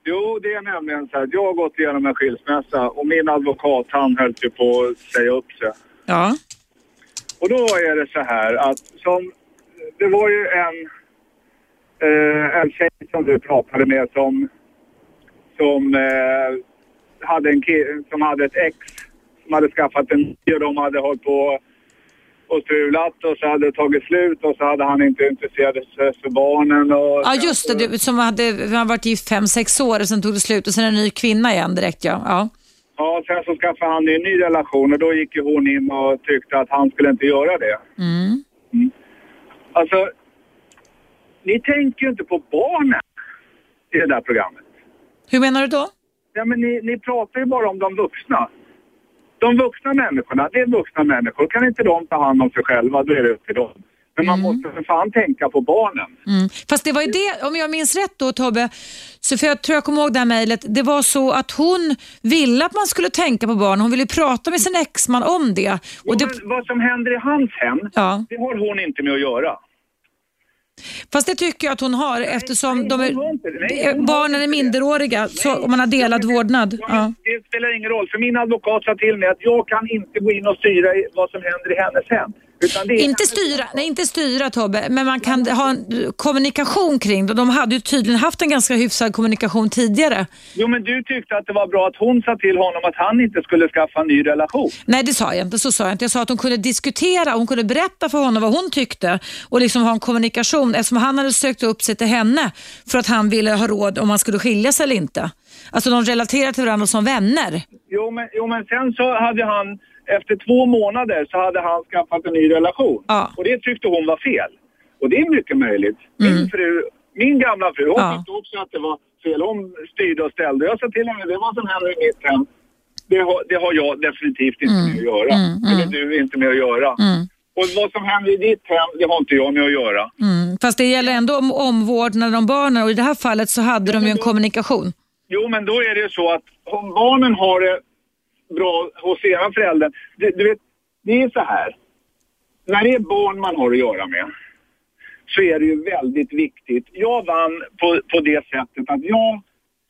Jo, det är nämligen så här jag har gått igenom en skilsmässa och min advokat han höll ju på att säga upp sig. Ja, Och då är det så här att som, det var ju en, eh, en tjej som du pratade med som, som, eh, hade en som hade ett ex som hade skaffat en ny och de hade hållit på och strulat och så hade det tagit slut och så hade han inte intresserat sig för barnen. Och ja just det, du, som hade, han varit gift fem, sex år och sen tog det slut och sen en ny kvinna igen direkt ja. ja. Ja, sen så skaffade han en ny relation och då gick ju hon in och tyckte att han skulle inte göra det. Mm. Alltså, ni tänker ju inte på barnen i det där programmet. Hur menar du då? Ja, men ni, ni pratar ju bara om de vuxna. De vuxna människorna, det är vuxna människor. Kan inte de ta hand om sig själva, då är det upp till dem. Men man måste för fan tänka på barnen. Mm. Fast det var ju det, om jag minns rätt då Tobbe, så för jag tror jag kommer ihåg det här mejlet, det var så att hon ville att man skulle tänka på barn. Hon ville prata med sin exman om det. Och Och det vad som händer i hans hem, ja. det har hon inte med att göra. Fast det tycker jag att hon har eftersom nej, de är, det. Nej, det- barnen är det. minderåriga så, om man har delad vårdnad. Ja, Ja. Det spelar ingen roll, för min advokat sa till mig att jag kan inte gå in och styra vad som händer i hennes hem. Inte styra, nej inte styra Tobbe, men man kan ha en kommunikation kring det. De hade ju tydligen haft en ganska hyfsad kommunikation tidigare. Jo, men du tyckte att det var bra att hon sa till honom att han inte skulle skaffa en ny relation. Nej det sa jag inte, så sa jag inte. Jag sa att hon kunde diskutera, hon kunde berätta för honom vad hon tyckte och liksom ha en kommunikation eftersom han hade sökt upp sig till henne för att han ville ha råd om man skulle skilja sig eller inte. Alltså de relaterar till varandra som vänner. Jo men, jo, men sen så hade han, efter två månader så hade han skaffat en ny relation. Ja. Och det tyckte hon var fel. Och det är mycket möjligt. Min fru, min gamla fru, hon Mm. Ja. tyckte också att det var fel. Hon styrde och ställde. Jag sa till henne, det var som händer i mitt hem. Det har, det har jag definitivt inte med att göra. Eller du inte med att göra. Och vad som händer i ditt hem, det har inte jag med att göra. Mm. Fast det gäller ändå om omvårdnaden om barnen och i det här fallet så hade de ju en kommunikation. Jo, men då är det ju så att om barnen har det bra hos ena föräldern. Du, du vet, det är så här. När det är barn man har att göra med så är det ju väldigt viktigt. Jag vann på, på det sättet att jag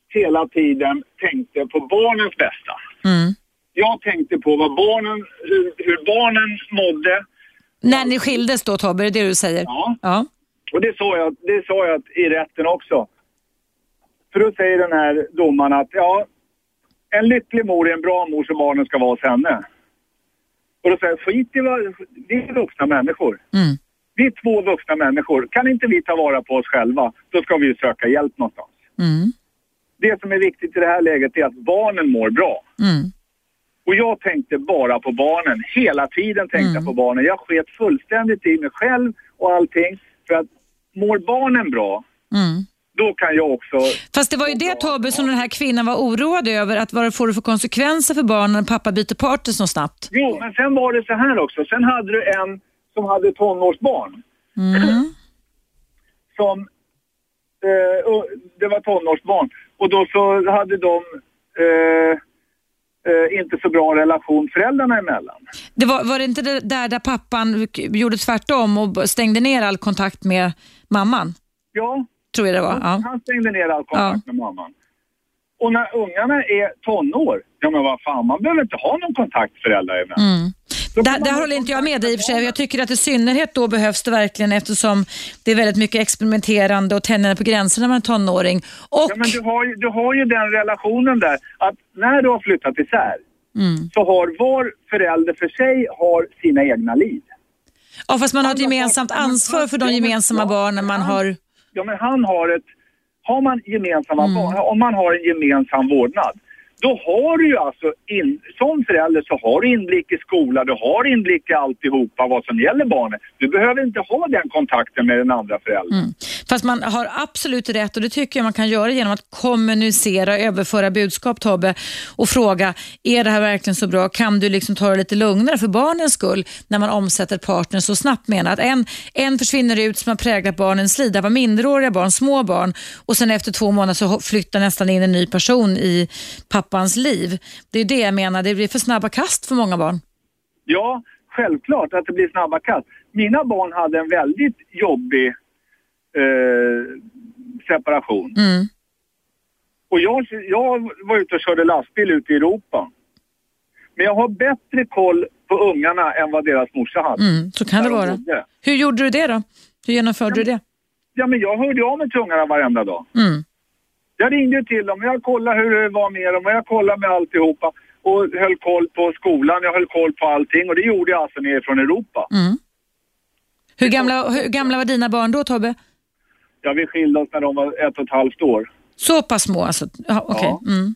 hela tiden tänkte på barnens bästa. Mm. Jag tänkte på vad barnen, hur, hur barnen mådde. När ni skildes då Tobbe, är det det du säger? Ja. ja. Och det sa jag, det sa jag i rätten också. För då säger den här domaren att ja, en lycklig mor är en bra mor så barnen ska vara hos henne. Och då säger jag, skit i vad, vi är vuxna människor. Mm. Vi är två vuxna människor. Kan inte vi ta vara på oss själva, då ska vi ju söka hjälp någonstans. Mm. Det som är viktigt i det här läget är att barnen mår bra. Mm. Och jag tänkte bara på barnen. Hela tiden tänkte jag på barnen. Jag sket fullständigt i mig själv och allting. För att mår barnen bra, Mm. Då kan jag också... Fast det var ju det Tobbe som den här kvinnan var oroad över, att vad det får för konsekvenser för barnen när pappa byter partner så snabbt. Jo, men sen var det så här också. Sen hade du en som hade tonårsbarn. Mm. Som... Eh, det var tonårsbarn. Och då så hade de eh, eh, inte så bra relation föräldrarna emellan. Det var, var det inte det där, där pappan gjorde tvärtom och stängde ner all kontakt med mamman? Ja, Tror jag det var. Ja. han stängde ner all kontakt med mamman. Och när ungarna är tonår, ja men vad fan, man behöver inte ha någon kontakt föräldrar emellan. Mm. Där, håller inte jag med dig i och för sig. Jag tycker att i synnerhet då behövs det verkligen eftersom det är väldigt mycket experimenterande och tändande på gränserna när man är tonåring. Och, Ja, men du har, ju, du har ju den relationen där att när du har flyttat isär mm. så har var förälder för sig har sina egna liv. ja, fast man har ett gemensamt ansvar för de gemensamma barnen man har. Ja, men han har ett... Har man gemensamma Mm. om man har en gemensam vårdnad, då har du ju alltså, in, som förälder så har du inblick i skola, du har inblick i alltihopa vad som gäller barnet. Du behöver inte ha den kontakten med den andra föräldern. Mm. Fast man har absolut rätt och det tycker jag man kan göra genom att kommunicera, överföra budskap Tobbe och fråga, är det här verkligen så bra? Kan du liksom ta det lite lugnare för barnens skull när man omsätter partner så snabbt menar att en, en försvinner ut som har präglat barnens liv. Det var minderåriga barn, små barn och sen efter två månader så flyttar nästan in en ny person i pappans liv. Det är det jag menar, det blir för snabba kast för många barn. Ja, självklart att det blir snabba kast. Mina barn hade en väldigt jobbig eh, separation. Mm. Och jag, jag var ute och körde lastbil ute i Europa. Men jag har bättre koll på ungarna än vad deras morsa hade. Mm, så kan det vara. bodde. Hur gjorde du det då? Hur genomförde du det? Ja, men jag hörde av mig till ungarna varenda dag. Mm. Jag ringde till dem jag kollade hur det var med dem och jag kollade med alltihopa. Och höll koll på skolan, jag höll koll på allting och det gjorde jag alltså nere från Europa. Mm. Hur, gamla, hur gamla var dina barn då Tobbe? Ja, vi skilde oss när de var ett och ett halvt år. Så pass små alltså? Ja, okej. Ja. Mm.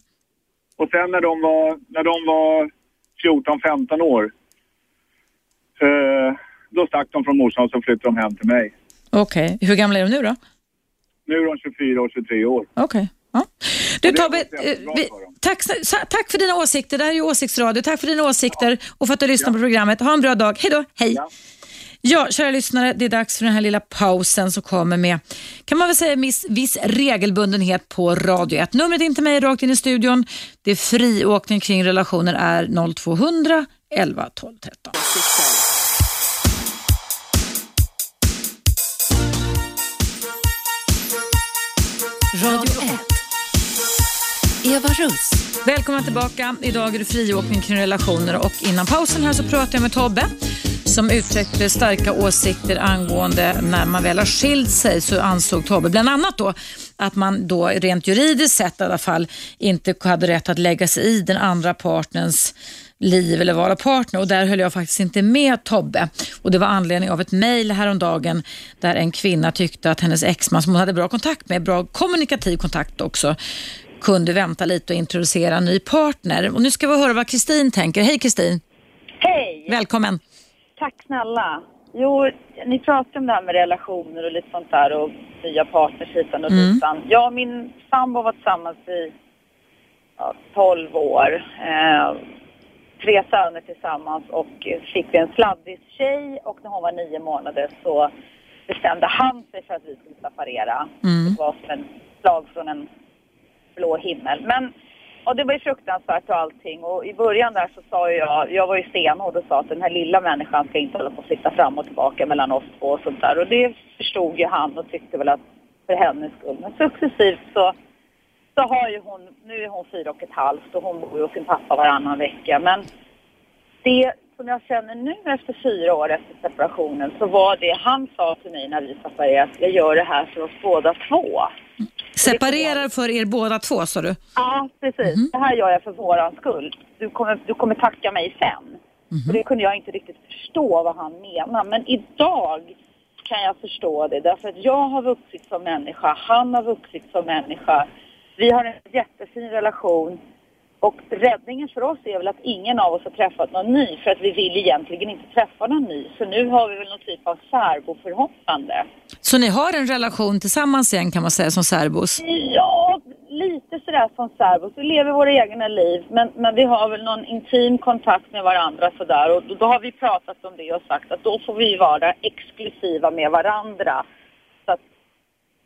Och sen när de var, när de var 14-15 år, eh, då stack de från morsan och så flyttade de hem till mig. Okej. Hur gamla är de nu då? Nu är de 24 och 23 år. Okej. Ja. Du Tobbe, eh, vi, tack, tack för dina åsikter. Det här är ju Åsiktsradio. Tack för dina åsikter och för att du lyssnar på programmet. Ha en bra dag. Hej då. Hej. Ja. Ja, kära lyssnare, det är dags för den här lilla pausen som kommer med, kan man väl säga, viss, viss regelbundenhet på Radio 1. Numret in till mig rakt in i studion. Det är friåkning kring relationer är 0200 11 12 13. Radio 1. Eva Russ. Välkomna tillbaka. Idag är det friåkning kring relationer och innan pausen här så pratade jag med Tobbe som uttryckte starka åsikter angående när man väl har skilt sig så ansåg Tobbe bland annat då att man då rent juridiskt sett i alla fall inte hade rätt att lägga sig i den andra partners liv eller vara partner och där höll jag faktiskt inte med Tobbe och det var anledning av ett mejl häromdagen där en kvinna tyckte att hennes exman som hon hade bra kontakt med, bra kommunikativ kontakt också, kunde vänta lite och introducera en ny partner. Och nu ska vi höra vad Kristin tänker. Hej Kristin! Hej! Välkommen! Tack snälla. Jo, ni pratar om det här med relationer och lite sånt där och nya partners hitan och Mm. ditan. Jag och min sambo var tillsammans i ja, 12 år. Eh, tre söner tillsammans och eh, fick vi en sladdis tjej och när hon var nio månader så bestämde han sig för att vi skulle separera. Mm. Det var som en slag från en blå himmel. Men och det var ju fruktansvärt och allting. Och i början där så sa jag, jag var ju stenhård och sa att den här lilla människan ska inte hålla på att flytta fram och tillbaka mellan oss två och sånt där. Och det förstod ju han och tyckte väl att för hennes skull. Men successivt så, så har ju hon, nu är hon fyra och ett halvt och hon bor ju hos sin pappa varannan vecka. Men det som jag känner nu efter fyra år efter separationen så var det han sa till mig när vi separerade, jag gör det här för oss båda två. Separerar för er båda två sa du? Ja, precis. Det här gör jag för våran skull. Du kommer, du kommer tacka mig sen. Och det kunde jag inte riktigt förstå vad han menar. Men idag kan jag förstå det. Därför att jag har vuxit som människa. Han har vuxit som människa. Vi har en jättefin relation. Och räddningen för oss är väl att ingen av oss har träffat någon ny. För att vi vill egentligen inte träffa någon ny. Så nu har vi väl någon typ av särboförhållande. Så ni har en relation tillsammans igen kan man säga som särbos? Ja, lite sådär som särbos. Vi lever våra egna liv, men, men vi har väl någon intim kontakt med varandra sådär. Och då, då har vi pratat om det och sagt att då får vi vara exklusiva med varandra.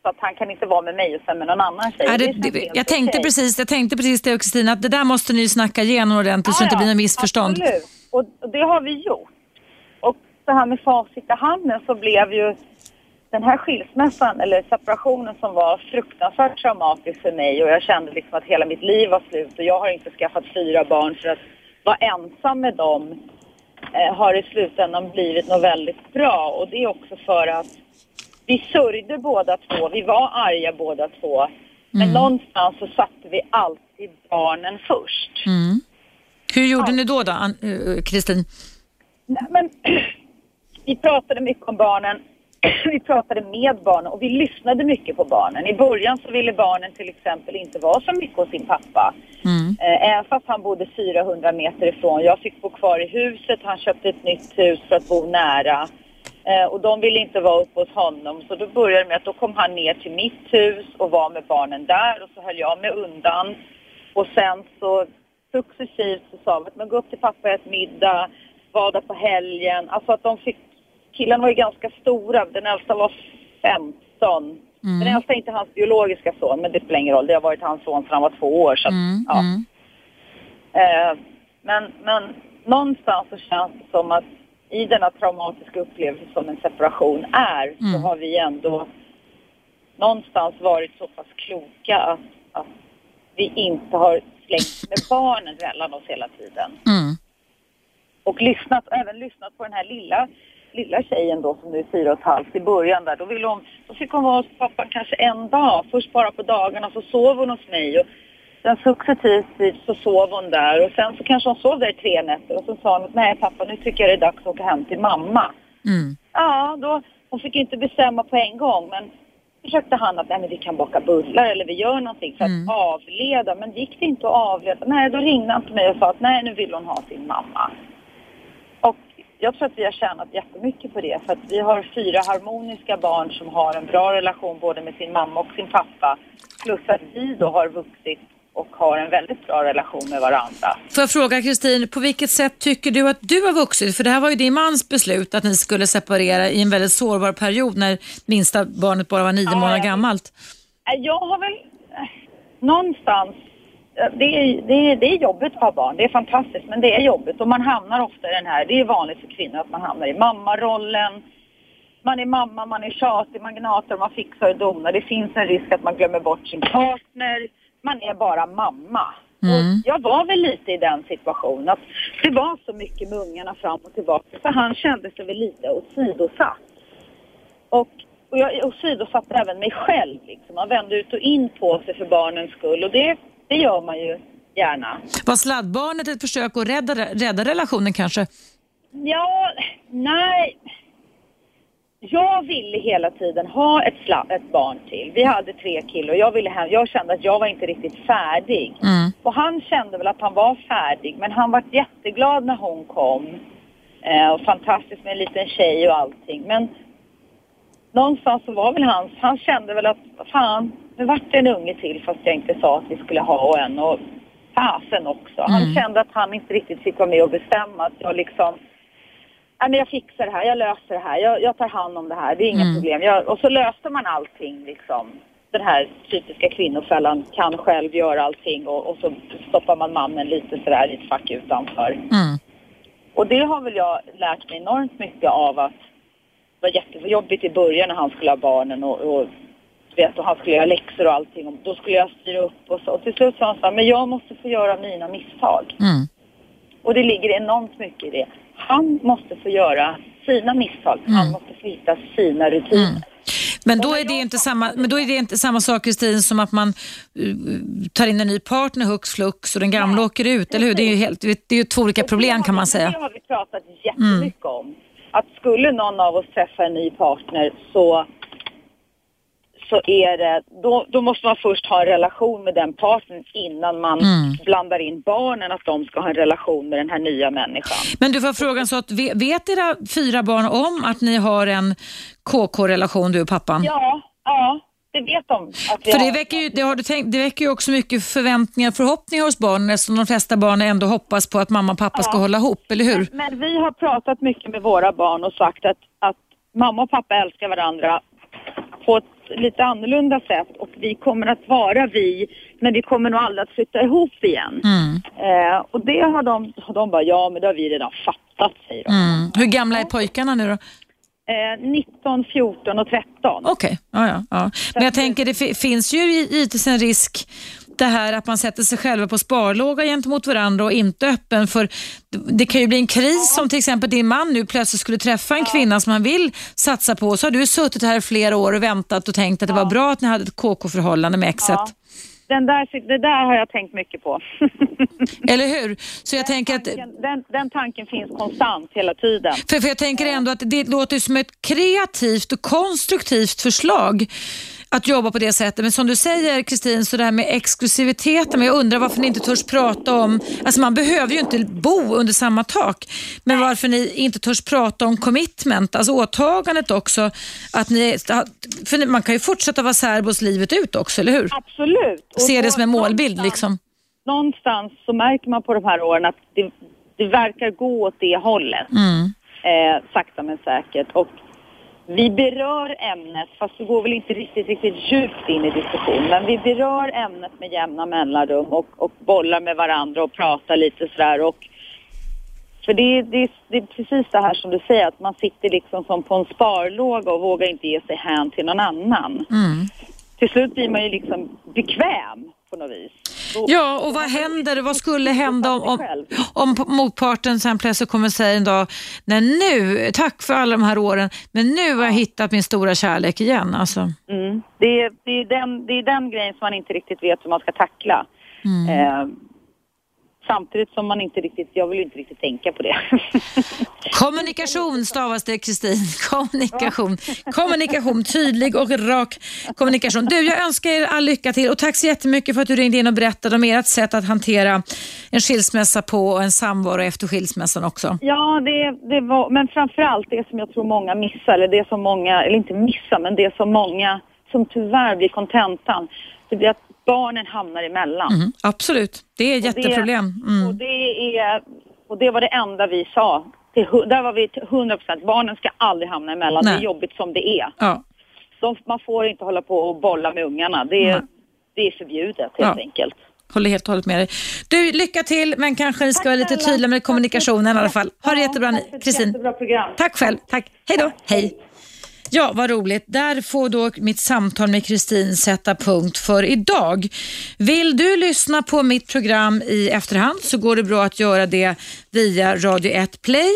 Så att, han kan inte vara med mig och sen med någon annan tjej. Är det, det, helt jag, tänkte precis, jag tänkte precis det Kristina, att det där måste ni snacka igenom ordentligt så det inte blir något missförstånd. Absolut, och, och det har vi gjort. Och så här med facit i handen så blev ju den här skilsmässan eller separationen som var fruktansvärt traumatisk för mig och jag kände liksom att hela mitt liv var slut och jag har inte skaffat fyra barn för att vara ensam med dem eh, har i slutändan blivit något väldigt bra och det är också för att vi sörjde båda två, vi var arga båda två men någonstans så satte vi alltid barnen först. Mm. Hur gjorde ni då, då Ann- eh, Kristin? Men vi pratade mycket om barnen. Vi pratade med barnen och vi lyssnade mycket på barnen. I början så ville barnen till exempel inte vara så mycket hos sin pappa. Mm. Eh, Även fast han bodde 400 meter ifrån. Jag fick bo kvar i huset. Han köpte ett nytt hus för att bo nära. Eh, Och de ville inte vara uppe hos honom. Så då började det med att då kom han ner till mitt hus och var med barnen där. Och så höll jag mig undan. Och sen så successivt så sa vi att man gå upp till pappa och ät middag. Var där på helgen. Alltså att de fick... Killarna var ju ganska stora. Den äldsta var 15. Den äldsta är inte hans biologiska son, men det spelar ingen roll. Det har varit hans son sedan han var två år. Så att, Mm, ja. mm. Eh, men, men någonstans så känns det som att i denna traumatiska upplevelse som en separation är så Mm. har vi ändå någonstans varit så pass kloka att, att vi inte har slängt med barnen mellan oss hela tiden. Mm. Och lyssnat, även lyssnat på den här lilla, lilla tjejen då som nu är fyra och ett halvt i början där. Då, ville hon, då fick hon vara hos pappa kanske en dag. Först bara på dagarna så sov hon hos mig. Och sen successivt så sov hon där och sen så kanske hon sov där i tre nätter och så sa hon att nej pappa nu tycker jag det är dags att åka hem till mamma. Mm. Ja, då, hon fick inte bestämma på en gång men försökte han att nej, men vi kan baka bullar eller vi gör någonting för att Mm. avleda. Men gick det inte att avleda? Nej, då ringde han till mig och sa att nej, nu vill hon ha sin mamma. Och jag tror att vi har tjänat jättemycket på det för att vi har fyra harmoniska barn som har en bra relation både med sin mamma och sin pappa. Plus att vi då har vuxit och har en väldigt bra relation med varandra. Får jag fråga Kristin, på vilket sätt tycker du att du har vuxit? För det här var ju din mans beslut att ni skulle separera i en väldigt sårbar period när minsta barnet bara var nio Ja, månader jag- gammalt. Eh, Jag har väl eh, någonstans, eh, det är, det, är, det är jobbigt att ha barn, det är fantastiskt men det är jobbigt och man hamnar ofta i den här, det är vanligt för kvinnor att man hamnar i mammarollen. Man är mamma, man är tjatig, man gnatar, man fixar och donar. Det finns en risk att man glömmer bort sin partner. Man är bara mamma. Och jag var väl lite i den situationen att det var så mycket med ungarna fram och tillbaka så han kände sig väl lite åsidosatt. Och, och jag åsidosatte även mig själv. Liksom. Man vände ut och in på sig för barnens skull och det, det gör man ju gärna. Var sladdbarnet ett försök att rädda, rädda relationen kanske? Ja, nej. Jag ville hela tiden ha ett, sla- ett barn till. Vi hade tre killar och jag, ville hem. jag kände att jag var inte riktigt färdig. Mm. Och han kände väl att han var färdig men han var jätteglad när hon kom. Eh, och fantastiskt med en liten tjej och allting. Men någonstans så var väl hans, han kände väl att fan, nu vart det en unge till fast jag inte sa att vi skulle ha en. Och fasen också. Han kände att han inte riktigt fick vara med och bestämma. Att jag liksom, nej men jag fixar det här, jag löser det här, jag, jag tar hand om det här, det är inga problem. Jag, och så löste man allting liksom. Den här typiska kvinnofällan, kan själv göra allting och, och så stoppar man mannen lite sådär i ett fack utanför. Mm. Och det har väl jag lärt mig enormt mycket av att det var jättejobbigt i början när han skulle ha barnen och, och vet, och han skulle göra läxor och allting. Och då skulle jag styra upp och så. Och till slut sa han så här, men jag måste få göra mina misstag. Mm. Och det ligger enormt mycket i det. Han måste få göra sina misstag. Han måste få hitta sina rutiner. Men då, är det inte samma, men då är det inte samma sak Kristin som att man uh, tar in en ny partner hux flux och den gamla åker ut, eller hur? Det är ju, helt, det är ju två olika problem kan man Det säga. har vi pratat jättemycket om. Att skulle någon av oss träffa en ny partner så, så är det, då, då måste man först ha en relation med den partnern innan man blandar in barnen att de ska ha en relation med den här nya människan. Men du får frågan så att ve- vet era fyra barn om att ni har en KK-relation du och pappan? Ja, ja, det vet de. För det har. väcker, ju, det, har du tänkt, det väcker ju också mycket förväntningar och förhoppningar hos barnen eftersom de flesta barn ändå hoppas på att mamma och pappa ska hålla ihop, eller hur? Men vi har pratat mycket med våra barn och sagt att, att mamma och pappa älskar varandra på ett lite annorlunda sätt och vi kommer att vara vi, men vi kommer nog aldrig att flytta ihop igen. Mm. Eh, och det har de, de bara, ja men det har vi redan fattat, säger de. Mm. Hur gamla är pojkarna nu då? Eh, 19, 14 och 13. Okej, ja, ja, ja. Men jag tänker det fi- finns ju givetvis en risk det här att man sätter sig själva på sparlåga gentemot varandra och inte öppen för det- kan ju bli en kris som till exempel din man nu plötsligt skulle träffa en kvinna som han vill satsa på så har du suttit här flera år och väntat och tänkt att det var bra att ni hade ett KK-förhållande med exet. Ja. Den där, det där har jag tänkt mycket på. Eller hur? Så jag tänker att Tanken- den, den tanken finns konstant hela tiden. För, för jag tänker ändå att det låter som ett kreativt och konstruktivt förslag att jobba på det sättet. Men som du säger Kristin, så det här med exklusiviteten, men jag undrar varför ni inte törs prata om, alltså man behöver ju inte bo under samma tak, men varför ni inte törs prata om commitment, alltså åtagandet också, att ni, för man kan ju fortsätta vara särbos livet ut också, eller hur? Absolut. Och Se det som en målbild liksom. någonstans så märker man på de här åren att det, det verkar gå åt det hållet. Mm. Eh, sakta men säkert. Och vi berör ämnet, fast vi går väl inte riktigt, riktigt djupt in i diskussionen. Men vi berör ämnet med jämna mellanrum och, och bollar med varandra och pratar lite sådär. Och, för det, det, det är precis det här som du säger, att man sitter liksom som på en sparlåga och vågar inte ge sig hän till någon annan. Mm. Till slut blir man ju liksom bekväm på något vis. Då- Ja, och vad händer? Vad skulle hända om, om, om motparten sen plötsligt kommer säga en dag, nej nu, tack för alla de här åren, men nu har jag hittat min stora kärlek igen. Alltså. Mm. Det, är, det, är den, det är den grejen som man inte riktigt vet hur man ska tackla. Eh, samtidigt som man inte riktigt, jag vill inte riktigt tänka på det. Kommunikation stavas det Kristin. Kommunikation. Kommunikation, tydlig och rak kommunikation. Du, jag önskar er all lycka till och tack så jättemycket för att du ringde in och berättade om ert sätt att hantera en skilsmässa på och en samvaro efter skilsmässan också. ja, det, det var, men framförallt det som jag tror många missar, eller det som många, eller inte missar, men det som många som tyvärr blir kontentan, det blir att barnen hamnar emellan. Mm, absolut, det är ett det- jätteproblem. Mm. Och, det är, och det var det enda vi sa. Till, där var vi till 100 procent. Barnen ska aldrig hamna emellan. Det Nej. är jobbigt som det är. Ja. De, man får inte hålla på och bolla med ungarna. Det Nej. det är förbjudet helt Ja. enkelt. Håller helt och hållet med dig. Du, lycka till, men kanske ni ska vara lite tydliga med kommunikationen i alla fall. Ha det jättebra, Kristin. Tack själv. Tack. Hej då. Hej. Ja, vad roligt. Där får då mitt samtal med Kristin sätta punkt för idag. Vill du lyssna på mitt program i efterhand så går det bra att göra det via Radio 1 Play.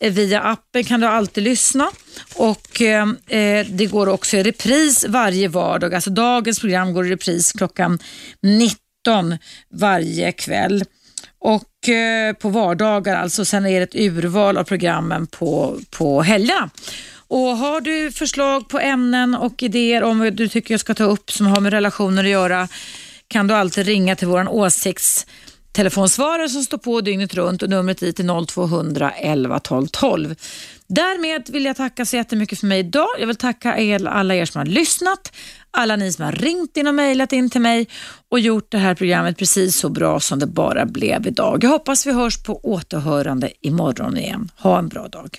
Eh, via appen kan du alltid lyssna och eh, eh, det går också i repris varje vardag. Alltså dagens program går i repris klockan 19 varje kväll. Och eh, på vardagar alltså, sen är det ett urval av programmen på, på helgerna. Och har du förslag på ämnen och idéer om vad du tycker jag ska ta upp som har med relationer att göra kan du alltid ringa till vår åsiktstelefonsvarare som står på dygnet runt och numret dit är 0200 11 12 12. Därmed vill jag tacka så jättemycket för mig idag. Jag vill tacka er, alla er som har lyssnat, alla ni som har ringt in och mejlat in till mig och gjort det här programmet precis så bra som det bara blev idag. Jag hoppas vi hörs på återhörande imorgon igen. Ha en bra dag.